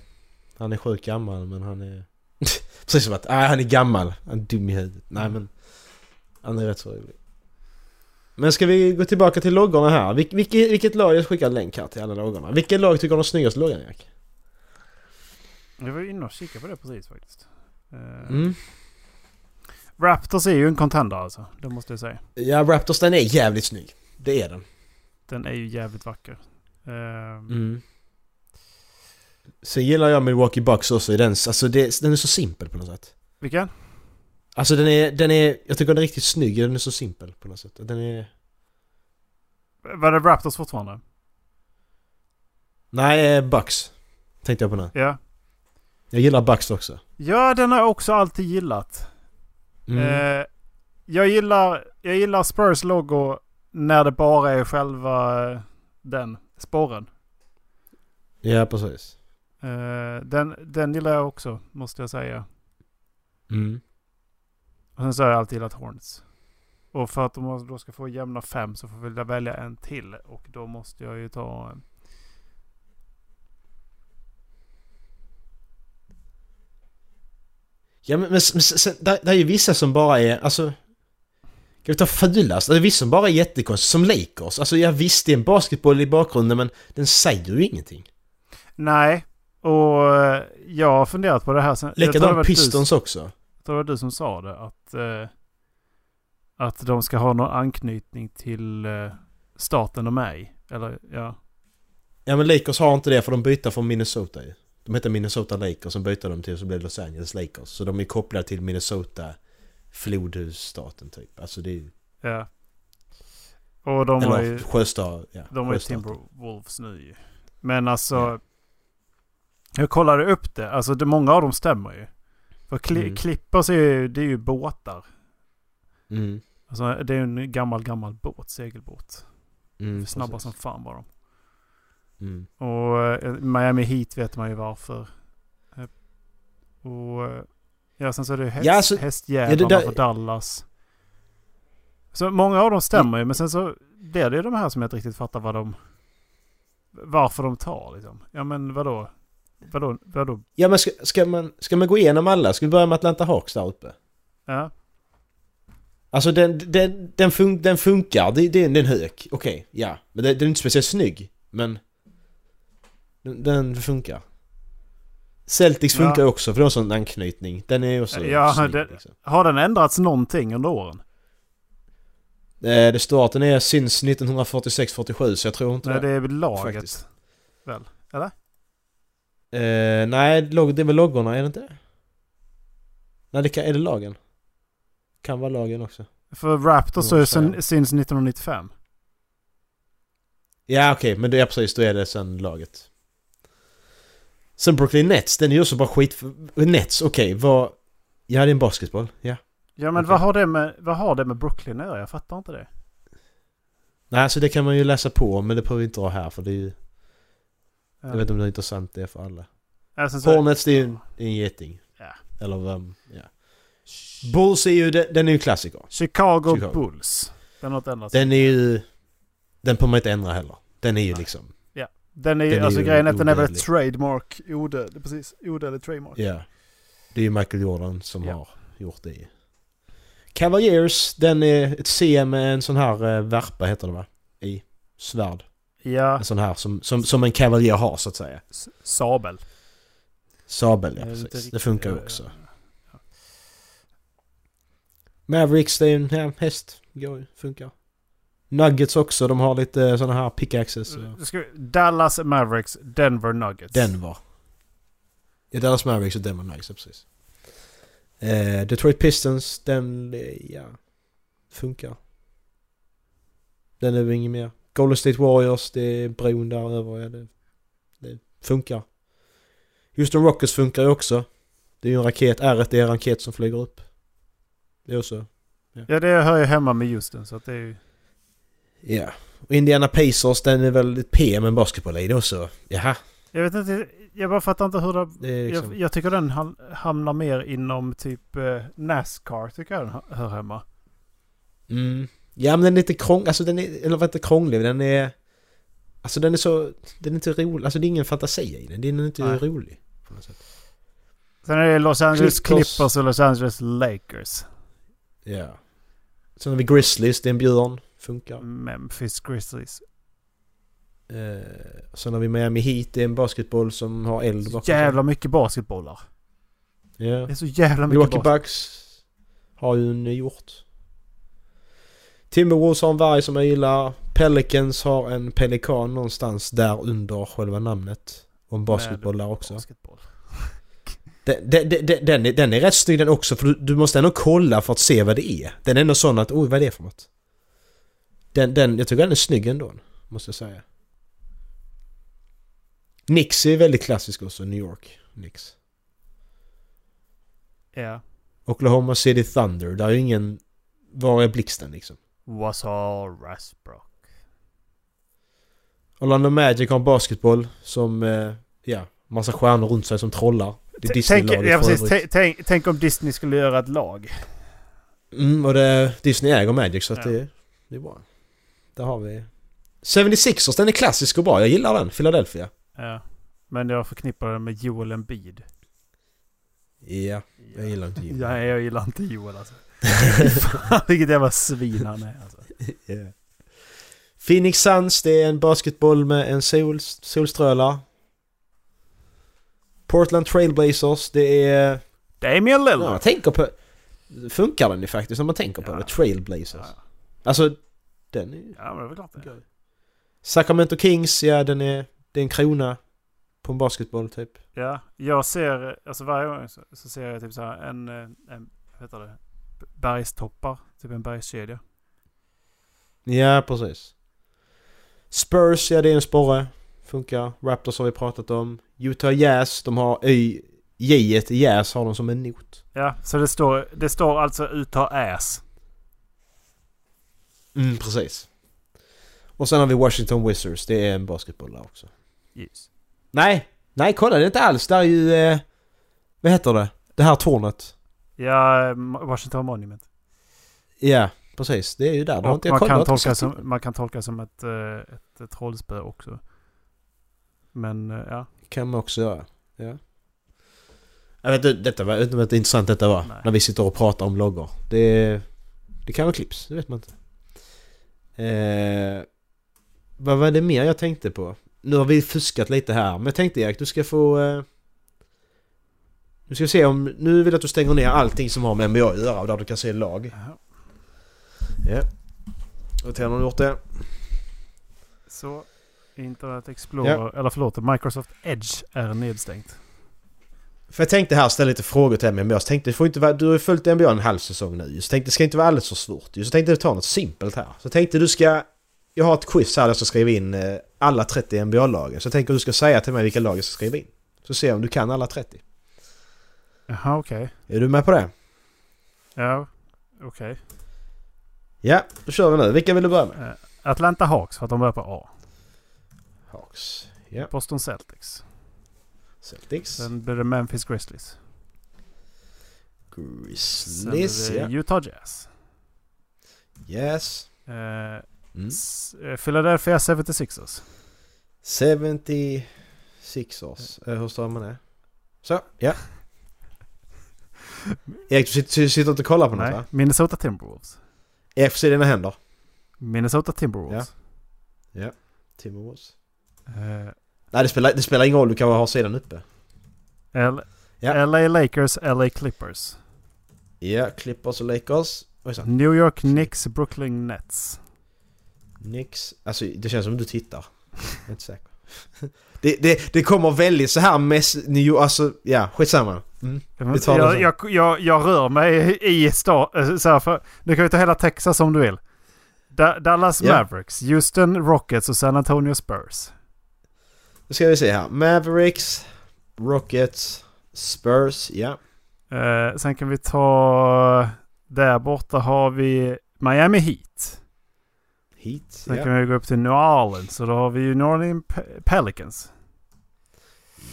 Han är sjukt gammal men han är... Precis som att, nej han är gammal. Han är dum i huvudet. Nej men... Han är rätt så rolig. Men ska vi gå tillbaka till loggorna här? Vil, vilket, vilket lag, jag skickar en länk här till alla loggorna. Vilket lag tycker du har den snyggaste loggan Erik? Jag var inne och kikade på det precis faktiskt. Eh, Mm. Raptors är ju en contender alltså. Det måste jag säga. Ja, Raptors den är jävligt snygg. Det är den. Den är ju jävligt vacker. Eh, Mm. Sen gillar jag Milwaukee Bucks också i den, alltså det, den är så simpel på något sätt. Vilken? Alltså den är, den är, jag tycker den är riktigt snygg, den är så simpel på något sätt. Den är... Var det Raptors fortfarande? Nej, eh, Bucks. Tänkte jag på nu. Ja. Jag gillar Bucks också. Ja, den har jag också alltid gillat. Mm. Eh, jag, gillar, jag gillar Spurs logo när det bara är själva eh, den sporren. Ja, precis. Eh, den, den gillar jag också, måste jag säga. Mm. Och sen så har jag alltid gillat Hornets. Och för att de då ska få jämna fem så får jag välja en till. Och då måste jag ju ta... Ja men, men, men sen, där, där är ju vissa som bara är, alltså... Kan vi ta fulast? Det är vissa som bara är jättekonstiga, som Lakers. Alltså jag visst det är en basketboll i bakgrunden men den säger ju ingenting. Nej. Och eh, jag har funderat på det här sen. Likadant Pistons Du, också. jag tror det var du som sa det. Att, eh, att de ska ha någon anknytning till eh, staten de är i. Eller ja. Ja men Lakers har inte det för de byter från Minnesota ju. De heter Minnesota Lakers, sen byter de till så det Los Angeles Lakers. Så de är kopplade till Minnesota flodhusstaten typ. Alltså det är ju... ja. Och de har ju... sjöstad... Ja, De har ju. Timberwolves nu ju. Men alltså... Ja. Jag kollade upp det. Alltså det, många av dem stämmer ju. För kli, Mm. Clippers är ju, det är ju båtar. Mm. Alltså det är en gammal, gammal båt. Segelbåt. Mm, Snabba precis. som fan var de. Mm. Och eh, Miami Heat vet man ju varför. Eh, Och eh, ja, sen så är det häst, Ja, alltså- hästjävlarna ja, det för Dallas. Så många av dem stämmer ju. Men sen så blir det ju de här som jag inte riktigt fattar vad de... Varför de tar liksom. Ja men vadå? Vadå? Vadå? Ja men ska, ska, man, ska man gå igenom alla? Ska vi börja med Atlanta Hawks där uppe? Ja. Alltså den, den, den, fun, den funkar, det, det, det är en hök. Okej, ja. Men den, den är inte speciellt snygg. Men... Den, den funkar. Celtics Ja. funkar också för de har sån anknytning. Den är också Ja, snygg. det- liksom. Har den ändrats någonting under åren? Eh, Det står att den är since 1946-47 så jag tror inte Nej, det. det är väl laget. faktiskt. Väl? Eller? Eh, nej, det är väl loggorna, är det inte det? Nej, det kan, är det lagen? Kan vara lagen också. För Raptors är sen, since 1995. Ja okej, men det är precis, då är det sen laget. Sen Brooklyn Nets, den är ju också bara skit... Nets, okej, vad... Ja, det är en basketboll, ja. Ja men Okej. vad, har det med, vad har det med Brooklyn att göra? Jag fattar inte det. Nej, alltså det kan man ju läsa på men det behöver vi inte ha här för det är ju... Ja. Jag vet inte om det är intressant det är för alla. Sen så- Hornets, det är ju en, en geting. Ja. Eller vem, ja. Bulls är ju, den, är ju klassiker. Chicago, Chicago. Bulls. Den har inte ändrats. Den är ju... Den får man inte ändra heller. Den är ju liksom... Den är, ju- den är alltså ju grejen är att den är väl ett trademark. Odödlig, precis. Odödlig trademark. Ja. Det är ju Michael Jordan som Ja. har gjort det. ju. Cavaliers, den är ett C med en sån här eh, värpa heter det va? I svärd. Ja, En sån här som, som, som en kavaljer har så att säga. s- sabel. Sabel ja, är precis. Det riktigt- funkar ju ja, också. ja, Mavericks, det är en ja, häst. Går ju, funkar. Nuggets också, de har lite såna här pickaxes. ja. Vi- Dallas Mavericks, Denver Nuggets. Denver. Ja, Dallas Mavericks och Denver Nuggets, ja, precis. Eh, Detroit Pistons, den, eh, ja, funkar. Den är väl inget mer. Golden State Warriors, det är bron där över, ja, det, det funkar. Houston Rockets funkar ju också. Det är ju en raket, r är en raket som flyger upp. Det är också, Ja, det hör ju hemma med Houston så att det är ju... ja. Och Indiana Pacers, den är väl ett P med en basketboll i det också. Jaha. Jag vet inte, jag bara fattar inte hur det... Det liksom, Jag, jag tycker den ham- hamnar mer inom typ eh, Nascar tycker jag den hör- hör hemma. Mm. Ja men den är lite krånglig, alltså den är, eller vad inte krånglig, den är... Alltså den är så, den är inte rolig, alltså det är ingen fantasi i den, den är inte Nej. rolig. På något sätt. Sen är det Los Angeles Clippers. Clippers och Los Angeles Lakers. Ja. Sen har vi Grizzlies, det är en björn, funkar. Memphis Grizzlies. Eh, sen har vi Miami Heat, det är en basketboll som har eld bakom jävla mycket basketbollar. Ja. Det är så jävla mycket Milwaukee. Bucks har ju en hjort. Timberwolves har en varg som jag gillar. Pelicans har en pelikan någonstans där under själva namnet. Och en basketboll där också. Basketboll. Den, den, den, är, den är rätt snygg den också för du, du måste ändå kolla för att se vad det är. Den är ändå sån att oj vad är det för något? Den, den, jag tycker den är snygg ändå. Måste jag säga. Knicks är väldigt klassisk också, New York. Knicks. Ja. Oklahoma City Thunder, där är ju ingen... Var är blixten liksom? Was all Rasbrook. Orlando Magic har en basketboll som, eh, ja, massa stjärnor runt sig som trollar. Det är Disney-laget ja, precis. Tänk- tänk, om Disney skulle göra ett lag. Mm, och det, Disney äger Magic så att Ja. det, det är bra. Där har vi... 76ers, den är klassisk och bra. Jag gillar den. Philadelphia. Ja. Men jag förknippar den med Joel Embiid. Ja, jag gillar inte Jimmy. Ja, jag gillar inte Joel alltså. Fan vilket jävla svin han är alltså. Ja. Phoenix Suns, det är en basketboll med en sol, solstråla. Portland Trailblazers, det är... Damian Ja, Lillard. jag tänker på... Funkar den ju faktiskt när man tänker på Ja. det. Trailblazers. Ja, alltså, den är ju... ja men det är klart det. Sacramento Kings, ja den är... Det är en krona på en basketboll typ. Ja, jag ser, alltså varje gång så, så ser jag typ så här en, eh, en vad heter det, bergstoppar, typ en bergskedja. Ja, precis. Spurs, ja det är en sporre. Funkar. Raptors har vi pratat om. Utah Jazz, de har Ö... J i Jazz har de som en not. Ja, så det står, det står alltså utta ass. Mm, precis. Och sen har vi Washington Wizards, det är en basketboll där också. Yes. Nej! Nej, kolla det är inte alls. Det är ju... Eh, vad heter det? Det här tornet. Ja, Washington Monument. Ja, precis. Det är ju där. Man kan, tolka som, man kan tolka som ett, eh, ett, ett trollspö också. Men eh, ja, kan man också göra. Ja. Jag vet inte, detta var, jag vet inte intressant detta var. Nej. När vi sitter och pratar om loggor. Det, det kan vara clips, det vet man inte. Eh, vad var det mer jag tänkte på? Nu har vi fuskat lite här. Men jag tänkte Erik, du ska få... Eh, nu ska vi se om... Nu vill jag att du stänger ner allting som har med NBA att göra och där du kan se lag. Jaha. Ja. Och har gjort det. så Internet Explorer, eller förlåt, Microsoft Edge är nedstängt. För jag tänkte här ställa lite frågor till NBA. Så tänkte, det får inte vara, du har ju följt NBA en halv säsong nu. Så tänkte det ska inte vara alldeles för svårt. Så tänkte jag ta något simpelt här. Så tänkte du ska... Jag har ett quiz här där jag ska skriva in eh, alla 30 NBA-lagen. Så jag tänker du ska säga till mig vilka lag jag ska skriva in. Så ser jag om du kan alla 30. Jaha, okej. Är du med på det? Ja, okej. Ja, då kör vi nu. Vilka vill du börja med? Eh, Atlanta Hawks för att de börjar på A. Hawks. Ja. Boston Celtics. Celtics. Sen blir det Memphis Grizzlies. Sen Grizzlies. blir Ja. det Utah Jazz. Yes. Eh, Mm. eh, Philadelphia 76ers. 76ers. Eh, hur står man det? Så, ja. Erik, du sitter, inte och kollar på något Nej, va? Minnesota Timberwolves. Se dina händer. Minnesota Timberwolves. Timberwolves. Eh, Nej, det spelar, det spelar ingen roll. Du kan bara ha sidan uppe. L- Ja. LA Lakers, LA Clippers. Ja, Clippers och Lakers. New York Knicks, Brooklyn Nets. Knicks. Alltså, det känns som du tittar. Jag är inte säker. Det, det, det kommer väldigt så här mess... New, alltså, ja, skitsamma. Mm. Jag, Vi tar det sen. jag, jag, jag rör mig i stan. Så här, för, du kan ju ta hela Texas om du vill. Da, Dallas Ja. Mavericks, Houston Rockets och San Antonio Spurs. Nu ska vi se här. Mavericks, Rockets, Spurs, ja. Eh, sen kan vi ta... Där borta har vi Miami Heat. Heat, Sen ja. kan vi gå upp till New Orleans. Så då har vi ju New Orleans Pe- Pelicans.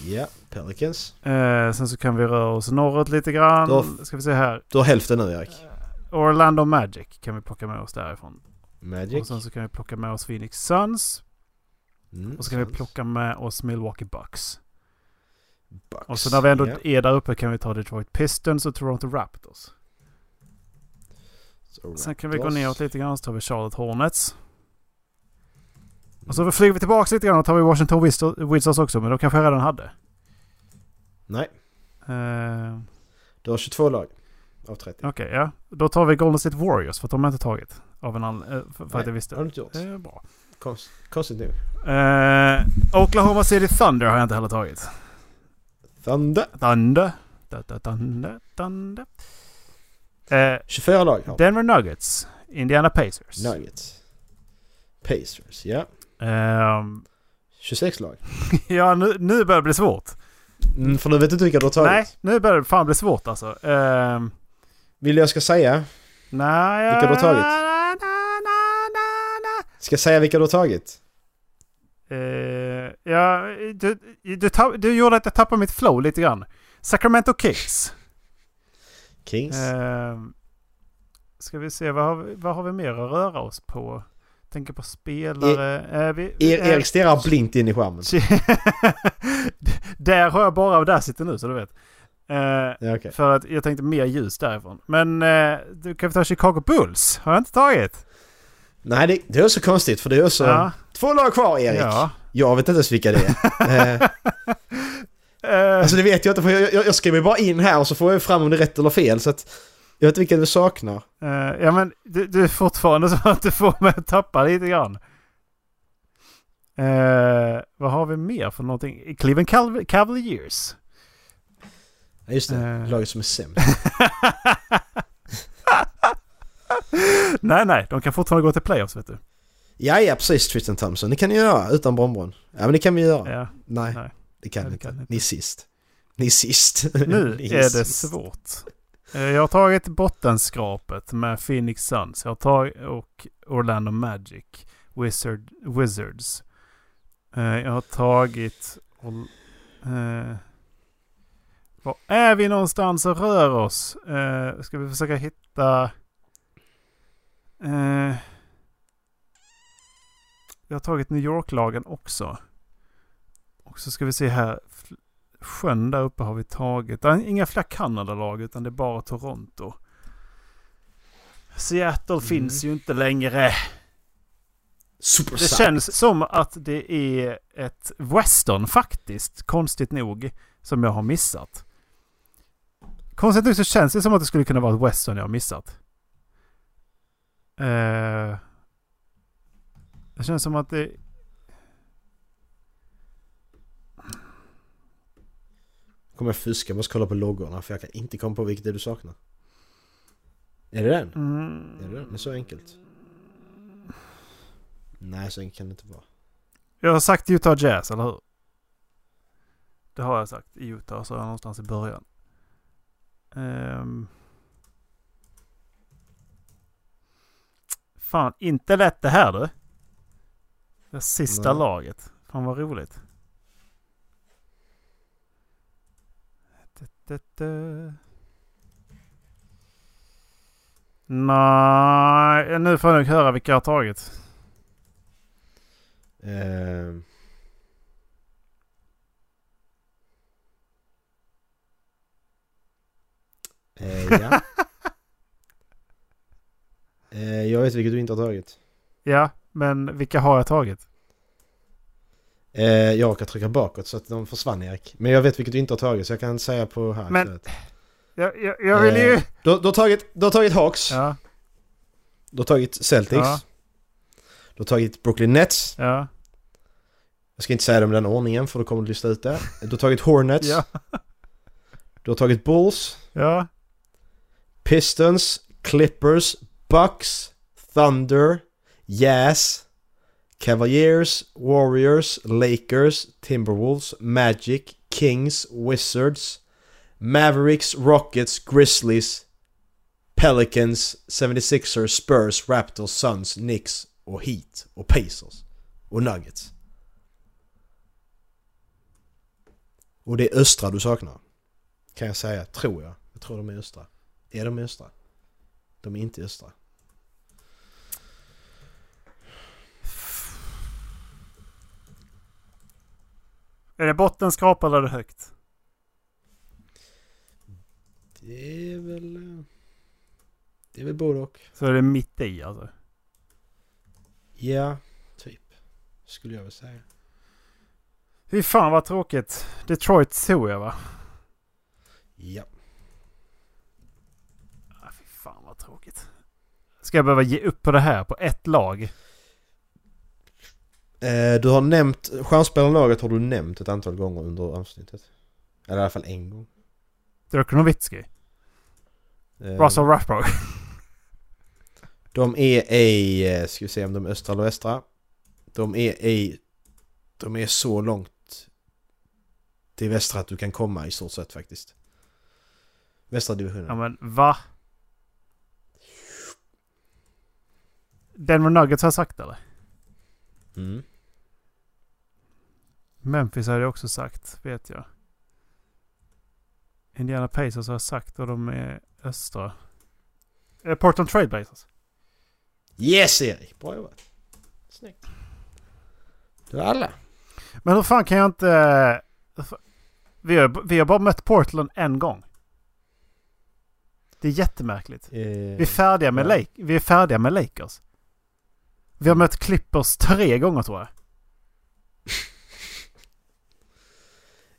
Ja, Pelicans. Eh, sen så kan vi röra oss norrut lite grann. Då- Ska vi se här. Du har hälften nu Erik. Orlando Magic kan vi plocka med oss därifrån. Magic. Och sen så kan vi plocka med oss Phoenix Suns. Mm, Och så kan vi Suns. plocka med oss Milwaukee Bucks. Bucks. Och så när vi ändå ja. är där uppe kan vi ta Detroit Pistons och Toronto Raptors. Så Sen kan vi gå Raptors. neråt lite grann så tar vi Charlotte Hornets. Och så flyger vi tillbaka lite grann och tar vi Washington Wizards- också. Men de kanske jag redan hade. Nej, Eh, du har 22 lag av 30. Okej, ja. Då tar vi Golden State Warriors för att de har inte tagit. Av en anledning. eh, för, för att jag visste. har du inte gjort. Det är bra. Konst, konstigt nog. Eh, Oklahoma City Thunder har jag inte heller tagit. Thunder. Thunder. Da, thunder, thunder. Eh, 24 lag har Denver Nuggets. Indiana Pacers. Nuggets. Pacers, ja. Ehm, 26 lag. ja, nu, nu börjar det bli svårt. Mm, för nu vet du inte vilka du har tagit. Nej, nu börjar det fan bli svårt alltså. Ehm, Vill jag ska säga? nej, Vilka du har tagit? Ska jag säga vilka du har tagit? Eh, ja, du, du, tapp, du gjorde att jag tappade mitt flow lite grann. Sacramento Kings. Kings. Ehm, ska vi se, vad har vi, vad har vi mer att röra oss på? Tänker på spelare. Vi, er, eh, Erik stirrar blint in i skärmen. där har jag bara där sitter nu så du vet. Ja, okej. För att jag tänkte mer ljus därifrån. Men eh, du kan vi ta Chicago Bulls? Har jag inte tagit? Nej, det, det är så konstigt för det är också Ja. två lag kvar Erik. Ja. Jag vet inte ens vilka det är. eh, alltså det vet jag inte för jag, jag, jag skriver bara in här och så får jag fram om det är rätt eller fel så att jag vet inte vilka du saknar. eh, ja men du, du är fortfarande så att du får mig att tappa lite grann. Eh, vad har vi mer för någonting? Cleveland Cav- Cavaliers. Ja, just det, Eh. laget som är sämst. nej, nej. De kan fortfarande gå till playoffs vet du. Ja, ja precis Tristan Thompson. Det kan ni göra utan Bronbron. Ja men det kan vi göra. Ja. Nej, Nej. det kan ni kan inte. ni är sist. Ni är sist. Nu Ni är det svårt. Eh, Jag har tagit bottenskrapet med Phoenix Suns. Jag har tagit och Orlando Magic. Wizard, Wizards. Eh, Jag har tagit... Eh, var är vi någonstans och rör oss? Eh, ska vi försöka hitta... Eh, jag har tagit New York-lagen också. Och så ska vi se här. Sjön där uppe har vi tagit. Det är inga fler Kanada-lag utan det är bara Toronto. Seattle Mm. finns ju inte längre. Super Det känns som att det är ett western faktiskt, konstigt nog, som jag har missat. Konstigt nog så känns det som att det skulle kunna vara ett western jag har missat. Eh, det känns som att det... Kommer jag fuska, jag måste kolla på loggorna för jag kan inte komma på vilket det du saknar. Är det den? Mm, Är det den? Det är så enkelt. Nej, så enkelt kan det inte vara. Jag har sagt Utah Jazz, eller hur? Det har jag sagt. I Utah så är jag någonstans i början. Ehm. Fan, inte lätt det här du. Det sista Nej. laget. Fan vad roligt. Nej, nu får jag nog höra vilka jag har tagit. Ehm. Eh, ja. eh, jag vet vilket du inte har tagit. Ja, men vilka har jag tagit? Eh, jag råkar trycka bakåt så att de försvann Erik. Men jag vet vilket du inte har tagit så jag kan säga på här. Men-. Jag, jag, jag vill ju... Eh, Du, du, har tagit, du har tagit Hawks. Ja, Du har tagit Celtics. Ja. Du har tagit Brooklyn Nets. ja, Jag ska inte säga dem i den ordningen för då kommer du lista ut det. Du har tagit Hornets. ja. Du har tagit Bulls, Ja. Pistons, Clippers, Bucks, Thunder, Jazz, Cavaliers, Warriors, Lakers, Timberwolves, Magic, Kings, Wizards, Mavericks, Rockets, Grizzlies, Pelicans, 76ers, Spurs, Raptors, Suns, Knicks och Heat och Pacers och Nuggets. Och det är östra du saknar. Kan jag säga, tror jag. Jag tror de är östra. Är de östra? De är inte östra. Är det bottenskrapa eller är det högt? Det är väl... eh, Det är väl både och. Så är det mitt i alltså. Ja, typ. Skulle jag väl säga. Fy fan vad tråkigt. Detroit tog jag va? Ja. Ah, fy fan vad tråkigt. Ska jag behöva ge upp på det här på ett lag? Eh, du har nämnt... Stjärnspelarlaget har du nämnt ett antal gånger under avsnittet. Eller i alla fall en gång. Dirk Nowitzki. Eh, Russell Westbrook. De är i... eh, Ska vi se om de är östra eller västra. De är i... De är så långt till västra att du kan komma i stort sett faktiskt. Västra divisionen. Ja men va? Denver Nuggets har jag sagt eller? Mm. Memphis har jag också sagt, vet jag. Indiana Pacers har jag sagt och de är östra. Eh, Portland Trailblazers. Yes Erik! Bra jobbat. Snyggt. Du har alla. Men hur fan kan jag inte... Vi har, vi har bara mött Portland en gång. Det är jättemärkligt. Eh, Vi är färdiga med, ja. Lake, vi är färdiga med Lakers. Vi har mött Clippers tre gånger tror jag.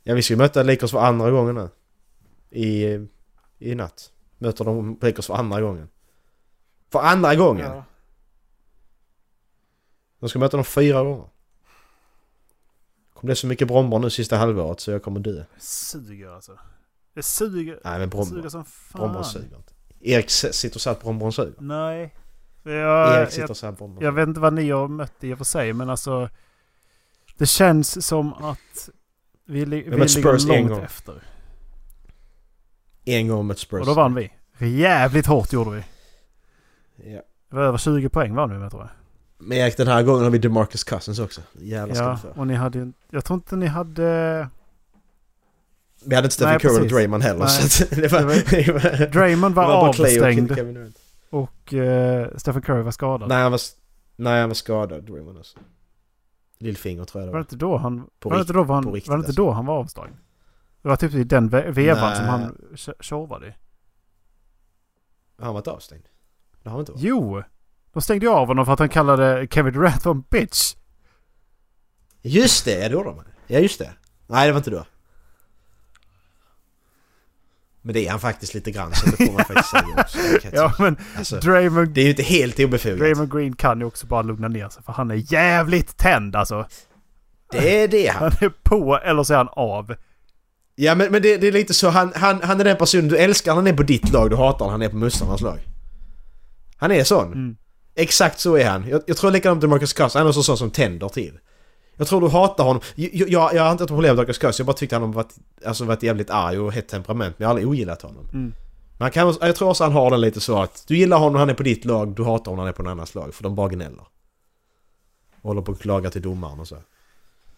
Ja, vi ska ju möta Lakers för andra gången nu. I, i natt. Möter de Lakers för andra gången. För andra gången! De ska möta dem fyra gånger. Kommer det så mycket brombar nu sista halvåret så jag kommer dö. Det suger alltså. Det suger. Nej men Det brombar, suger som fan. brombar suger inte. Erik sitter och säger att brombar suger. Nej. Jag, Erik sitter och säger att jag vet inte vad ni har mött i och för sig men alltså. Det känns som att vi, li- vi ligger långt efter. En gång mot Spurs. Och då vann vi. Jävligt hårt gjorde vi. Ja. Det var över 20 poäng vann vi med tror jag. Men Erik den här gången har vi DeMarcus Cousins också. Jävlar Ja, och ni hade. Jag tror inte ni hade... Vi hade inte Stephen Curry och. Draymond heller Nej. så det var... Det var Draymond var, och avstängd Durant. och uh, Stephen Curry var skadad. Nej han var, nej, han var skadad, Draymond alltså. Lillfinger tror jag det Var det var. inte då han... På var det rikt- inte då han, på riktigt, var det inte alltså. då han var avstängd? Det var typ i den ve- vevan Nej. som han tj- tjorvade i. Han varit avstängd? Det har han inte varit. Jo! De stängde ju av honom för att han kallade Kevin Durant för en bitch. Just det, ja det gjorde de. Ja just det. Nej det var inte då. Men det är han faktiskt lite grann så det får man faktiskt säga också. Ja men Alltså, Draymond, det är ju inte helt obefogat. Draymond Green kan ju också bara lugna ner sig för han är jävligt tänd alltså. Det är det han. Han är på eller så är han av. Ja men, men det, det är lite så, han, han, han är den personen du älskar han är på ditt lag, du hatar han är på motståndarnas lag. Han är sån. Mm. Exakt så är han. Jag, jag tror likadant med Marcus Cousins, han är så sån som tänder till. Jag tror du hatar honom. Jag, jag, jag har inte haft problem med Marcus Cousins, jag bara tyckte han varit, alltså varit jävligt arg och hett temperament, men jag har aldrig ogillat honom. Mm. Men han kan, jag tror också han har den lite så att du gillar honom när han är på ditt lag, du hatar honom när han är på någon annans lag, för de bara gnäller. Och håller på att klaga till domaren och så.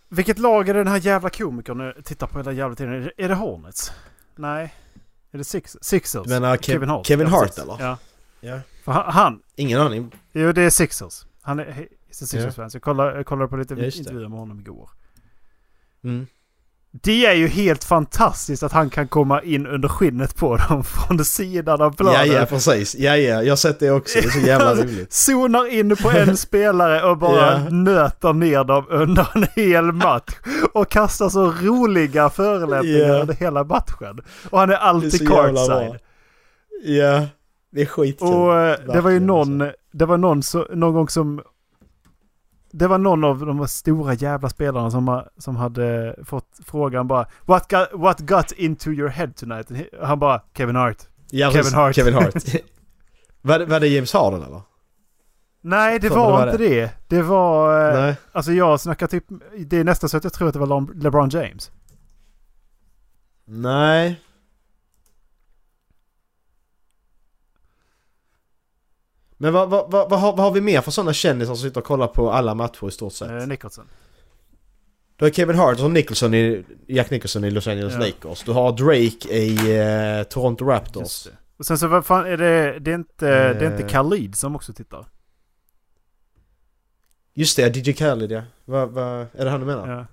Vilket lag är det den här jävla komikern tittar på hela jävla tiden? Är det, är det Hornets? Nej. Är det Six, Sixers? Du menar Kev- Kevin Hart? Kevin Hart, eller? Ja. Ja. Han, han, Ingen aning. jo det är Sixers. Han är, he- he's a Ja. Sixers-fan. Så jag kollade, jag kollade på lite intervjuer med honom igår. Mm. Det är ju helt fantastiskt att han kan komma in under skinnet på dem från sidan av planen. Ja, ja, precis. Ja, ja, jag har sett det också. Det är så jävla roligt. Zonar in på en spelare och bara Ja. nöter ner dem under en hel match. Och kastar så roliga förolämpningar Ja. under hela matchen. Och han är alltid bra. Ja, det är skitkul. Och eh, det var ju någon, alltså. det var någon, så, någon gång som det var någon av de stora jävla spelarna som, som hade fått frågan bara What got, what got into your head tonight? Han bara Kevin Hart. Ja, Kevin. Hart. Kevin Hart. var, det, var det James Harden eller? Nej, det var, det var inte det. Det var... eh, Nej. Alltså jag snackar typ... Det är nästan så att jag tror att det var LeBron James. Nej. Men vad, vad, vad, vad, har, vad har vi mer för sådana kändisar som sitter och kollar på alla matcher i stort sett? Eh, Nicholson. Du har Kevin Hart och Nicholson i, Jack Nicholson i Los Angeles Ja. Lakers. Du har Drake i eh, Toronto Raptors. Och sen så vad fan är det... Det är inte, det är inte Eh. Khalid som också tittar. Just det, DJ Khaled ja. Vad, vad, är det han du menar? Ja.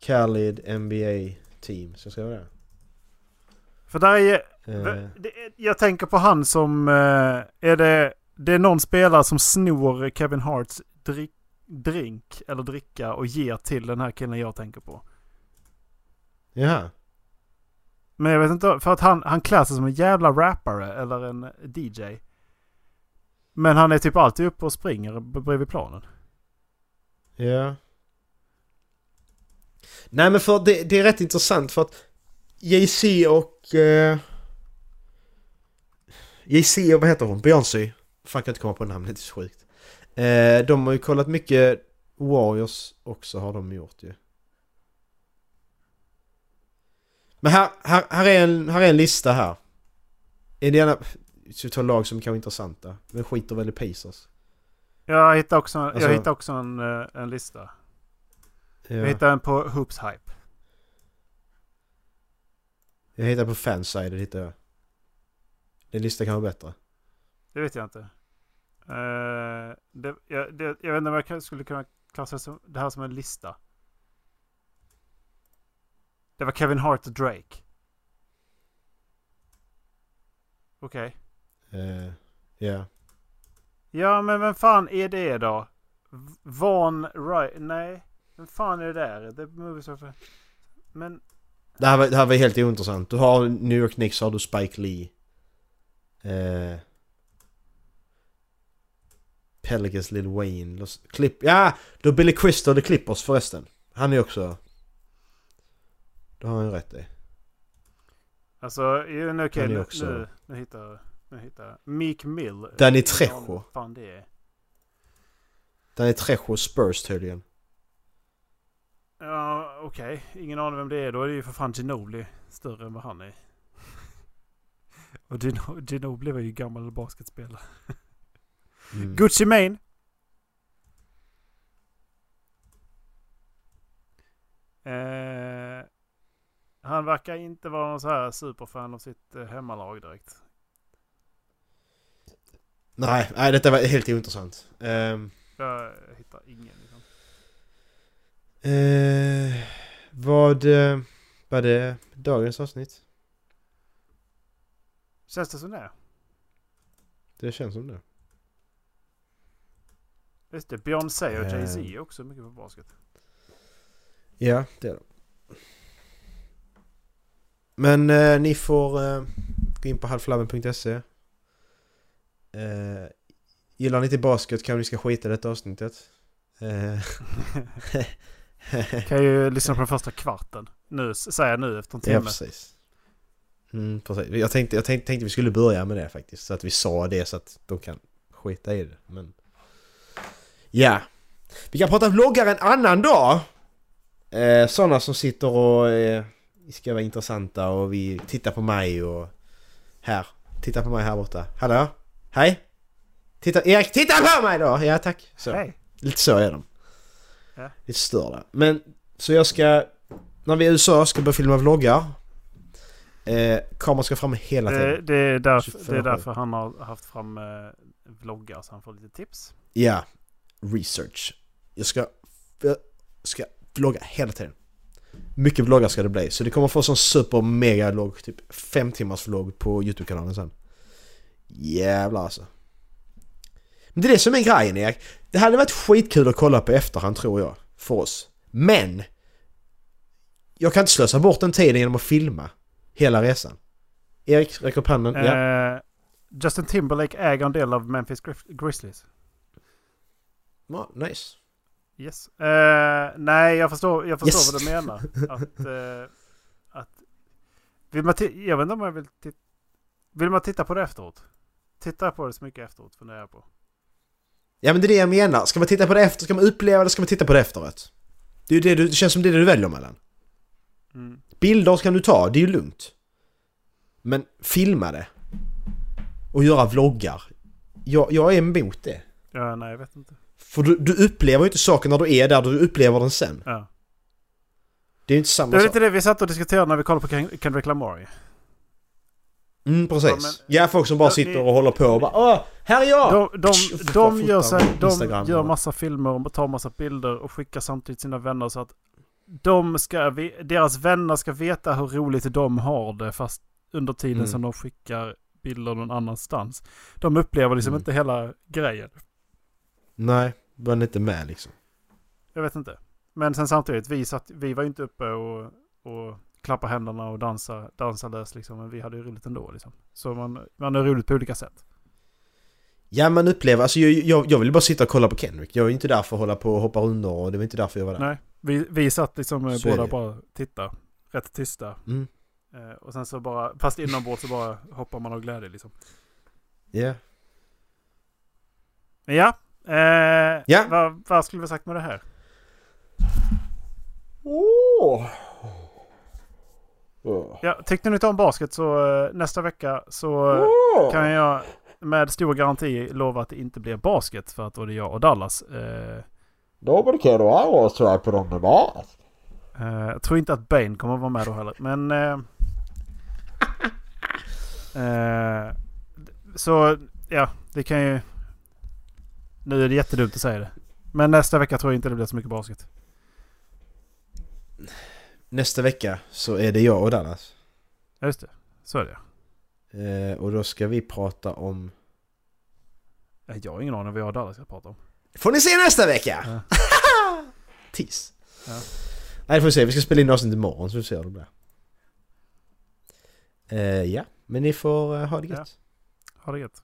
Khaled NBA Team, ska jag skriva det? För där är... Eh, Jag tänker på han som... eh, Är det... Det är någon spelare som snor Kevin Harts drick, drink eller dricka och ger till den här killen jag tänker på. Jaha. Men jag vet inte, för att han, han klär sig som en jävla rappare eller en DJ. Men han är typ alltid uppe och springer bredvid planen. Ja. Nej men för det, det är rätt intressant för att Jay-Z och... Eh, Jay-Z och vad heter hon? Beyoncé? Fan kan jag inte komma på namnet, det är så sjukt. Eh, de har ju kollat mycket Warriors också har de gjort ju. Men här, här, här, är en, här är en lista här. Indiana... Ska vi ta lag som kan vara intressanta? Men skiter väl i Pacers. Jag hittade också, Alltså- jag hittade också en, eh, en lista. Ja. Jag hittade en på Hoops Hype. Jag hittar på fanside, det hittar jag. Din lista kan vara bättre. Det vet jag inte. Eh, det, jag, det, jag vet inte om jag skulle kunna klassa som, det här som en lista. Det var Kevin Hart och Drake. Okej. Eh, Ja. Ja, men vem fan är det då? V- Von Right? Nej. Vem fan är det där? Det movies of... Men... Det här, var, det här var helt ointressant. Du har New York Knicks, har du Spike Lee. Eh, Pelicans Lil Wayne. Los, Clip, ja! Har Billy Crystal i Clippers förresten. Han är också... Det har han ju rätt i. Alltså, okej, är nu, också- nu, nu hittar jag... Hittar. Meek Mill. Danny Ingen Trejo. fan det är. Är Trejo Spurs tydligen. Ja, okej. Ingen aning vem det är. Då är det ju för fan Ginobili större än vad han är. Och Gino, Ginobili var ju gammal basketspelare. Mm. Gucci Mane. Eh, han verkar inte vara någon så här superfan av sitt eh, hemmalag direkt. Nej, nej, detta var helt ointressant. Ehm, Jag hittar ingen. Liksom. eh, vad... Eh, var det dagens avsnitt? Känns det som det? Det känns som det. Just det, Beyoncé och Eh. Jay-Z är också mycket på basket. Ja, det är det. Men eh, ni får eh, gå in på halvflabben.se. Eh, gillar ni inte basket kan ni ska skita i detta avsnittet. Eh, kan ju lyssna på den första kvarten. Nu, säger jag nu efter en ja, timme. precis. Mm, precis. Jag, tänkte, jag tänkte, tänkte vi skulle börja med det faktiskt. Så att vi sa det så att de kan skita i det. Men... Ja. Vi kan prata vloggar en annan dag. Eh, sådana som sitter och eh, ska vara intressanta och vi tittar på mig och... Här. Titta på mig här borta. Hallå? Hej? Titta, Erik, titta på mig då! Ja, tack. Så. Hej! Lite så är de. Ja. Lite störda. Men, så jag ska... När vi är i USA ska jag börja filma vloggar. Eh, kameran ska fram hela Det, tiden. det, är därför, 24 det är därför han har haft fram eh, vloggar så han får lite tips. Ja, research. Jag ska, jag ska vlogga hela tiden. Mycket vloggar ska det bli. Så det kommer få sån super mega vlogg, typ fem timmars vlogg på YouTube-kanalen sen. Jävlar alltså. Men det är det som är grejen Erik. Det hade varit skitkul att kolla på efterhand tror jag. För oss. Men! Jag kan inte slösa bort den tiden genom att filma hela resan. Erik, räcker upp handen. Ja. Eh, Justin Timberlake äger en del av Memphis Grizzlies. Ja, nice. Yes. Eh, nej, jag förstår, jag förstår Yes. vad du menar. Att, eh, att, vill man jag vet inte om jag vill titta... Vill man titta på det efteråt? Tittar på det så mycket efteråt funderar jag på. Ja men det är det jag menar. Ska man titta på det efter, ska man uppleva det, ska man titta på det efteråt? Det, är det, du, det känns som det är det du väljer mellan. Mm. Bilder kan du ta, det är ju lugnt. Men filma det. Och göra vloggar. Jag, jag är emot det. Ja, nej, jag vet inte. För du, du upplever ju inte saken när du är där, du upplever den sen. Ja. Det är ju inte samma Det var sak. lite det vi satt och diskuterade när vi kollade på Ken- Kendrick Lamar. Mm, precis. Ja, Ja, men- folk som bara Ja, sitter och håller på och bara Åh, här är jag! De, de, de, bara gör, sig, de Instagram gör massa filmer och tar massa bilder och skickar samtidigt sina vänner så att de ska, deras vänner ska veta hur roligt de har det fast under tiden Mm. som de skickar bilder någon annanstans. De upplever liksom Mm. inte hela grejen. Nej, var ni inte med liksom. Jag vet inte. Men sen samtidigt, vi, satt, vi var ju inte uppe och, och klappa händerna och dansa, dansa lös liksom. Men vi hade ju roligt ändå liksom. Så man, man har roligt på olika sätt. Ja man upplever, alltså jag, jag, jag vill bara sitta och kolla på Kendrick. Jag är inte där för att hålla på och hoppa runt och det var inte därför jag var där. Nej, vi, vi satt liksom eh, Så är båda bara titta. Rätt tysta. Mm. Eh, och sen så bara, fast inombords så bara hoppar man av glädje liksom. Ja. Men ja. Eh, Ja. Vad, vad skulle vi sagt med det här? Åh! Ja, tyckte ni inte om basket så eh, nästa vecka så eh, kan jag med stor garanti lova att det inte blir basket för att då är det jag och Dallas. Eh, Nobody can allow us to put on the mask. eh, jag tror inte att Bane kommer att vara med då heller. Men... Eh, eh, så ja, det kan ju... Nu är det jättedumt att säga det. Men nästa vecka tror jag inte det blir så mycket basket. Nästa vecka så är det jag och Dallas. Ja, just det. Så är det. Eh, och då ska vi prata om... Ja, Jag har ingen aning vad jag och Dallas ska prata om. Får ni se nästa vecka! Ja. Tis. Ja. Nej det får vi se, vi ska spela in avsnitt imorgon så vi får se hur det blir. Eh, ja, men ni får eh, ha det gött. Ha det gött.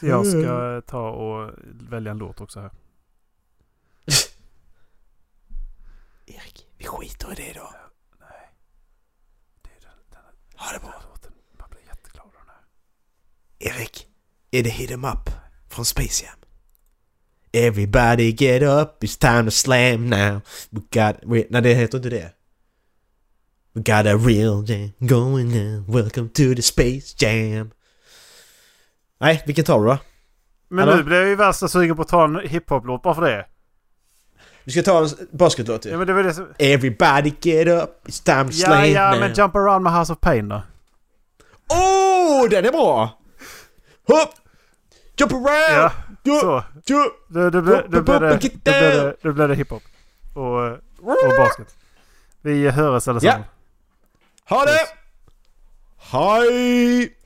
Jag ska ta och välja en låt också här. Erik, vi skiter i det då. Nej. Det är den, den, Ha det bra. den låten. Man blir jätteglad av den här. Erik, är det Hit 'em Up från Space Jam? Everybody get up, it's time to slam now. We got... Wait, nej det heter inte det. We got a real jam going now. Welcome to the Space Jam. Nej, vilken tar du då? Men Hallå? nu blir jag ju värsta sugen på att ta en hiphop-låt bara för det. Vi ska ta en basketlåt Ja ju. men det var det som... Everybody get up, it's time to Ja, slam ja now. men Jump Around med House of Pain då. Oh, den är bra! Hopp! Jump around! Ja, så. Då, blir- det, hiphop. Och, och basket. Vi hörs allesammans. Ha det! Hej!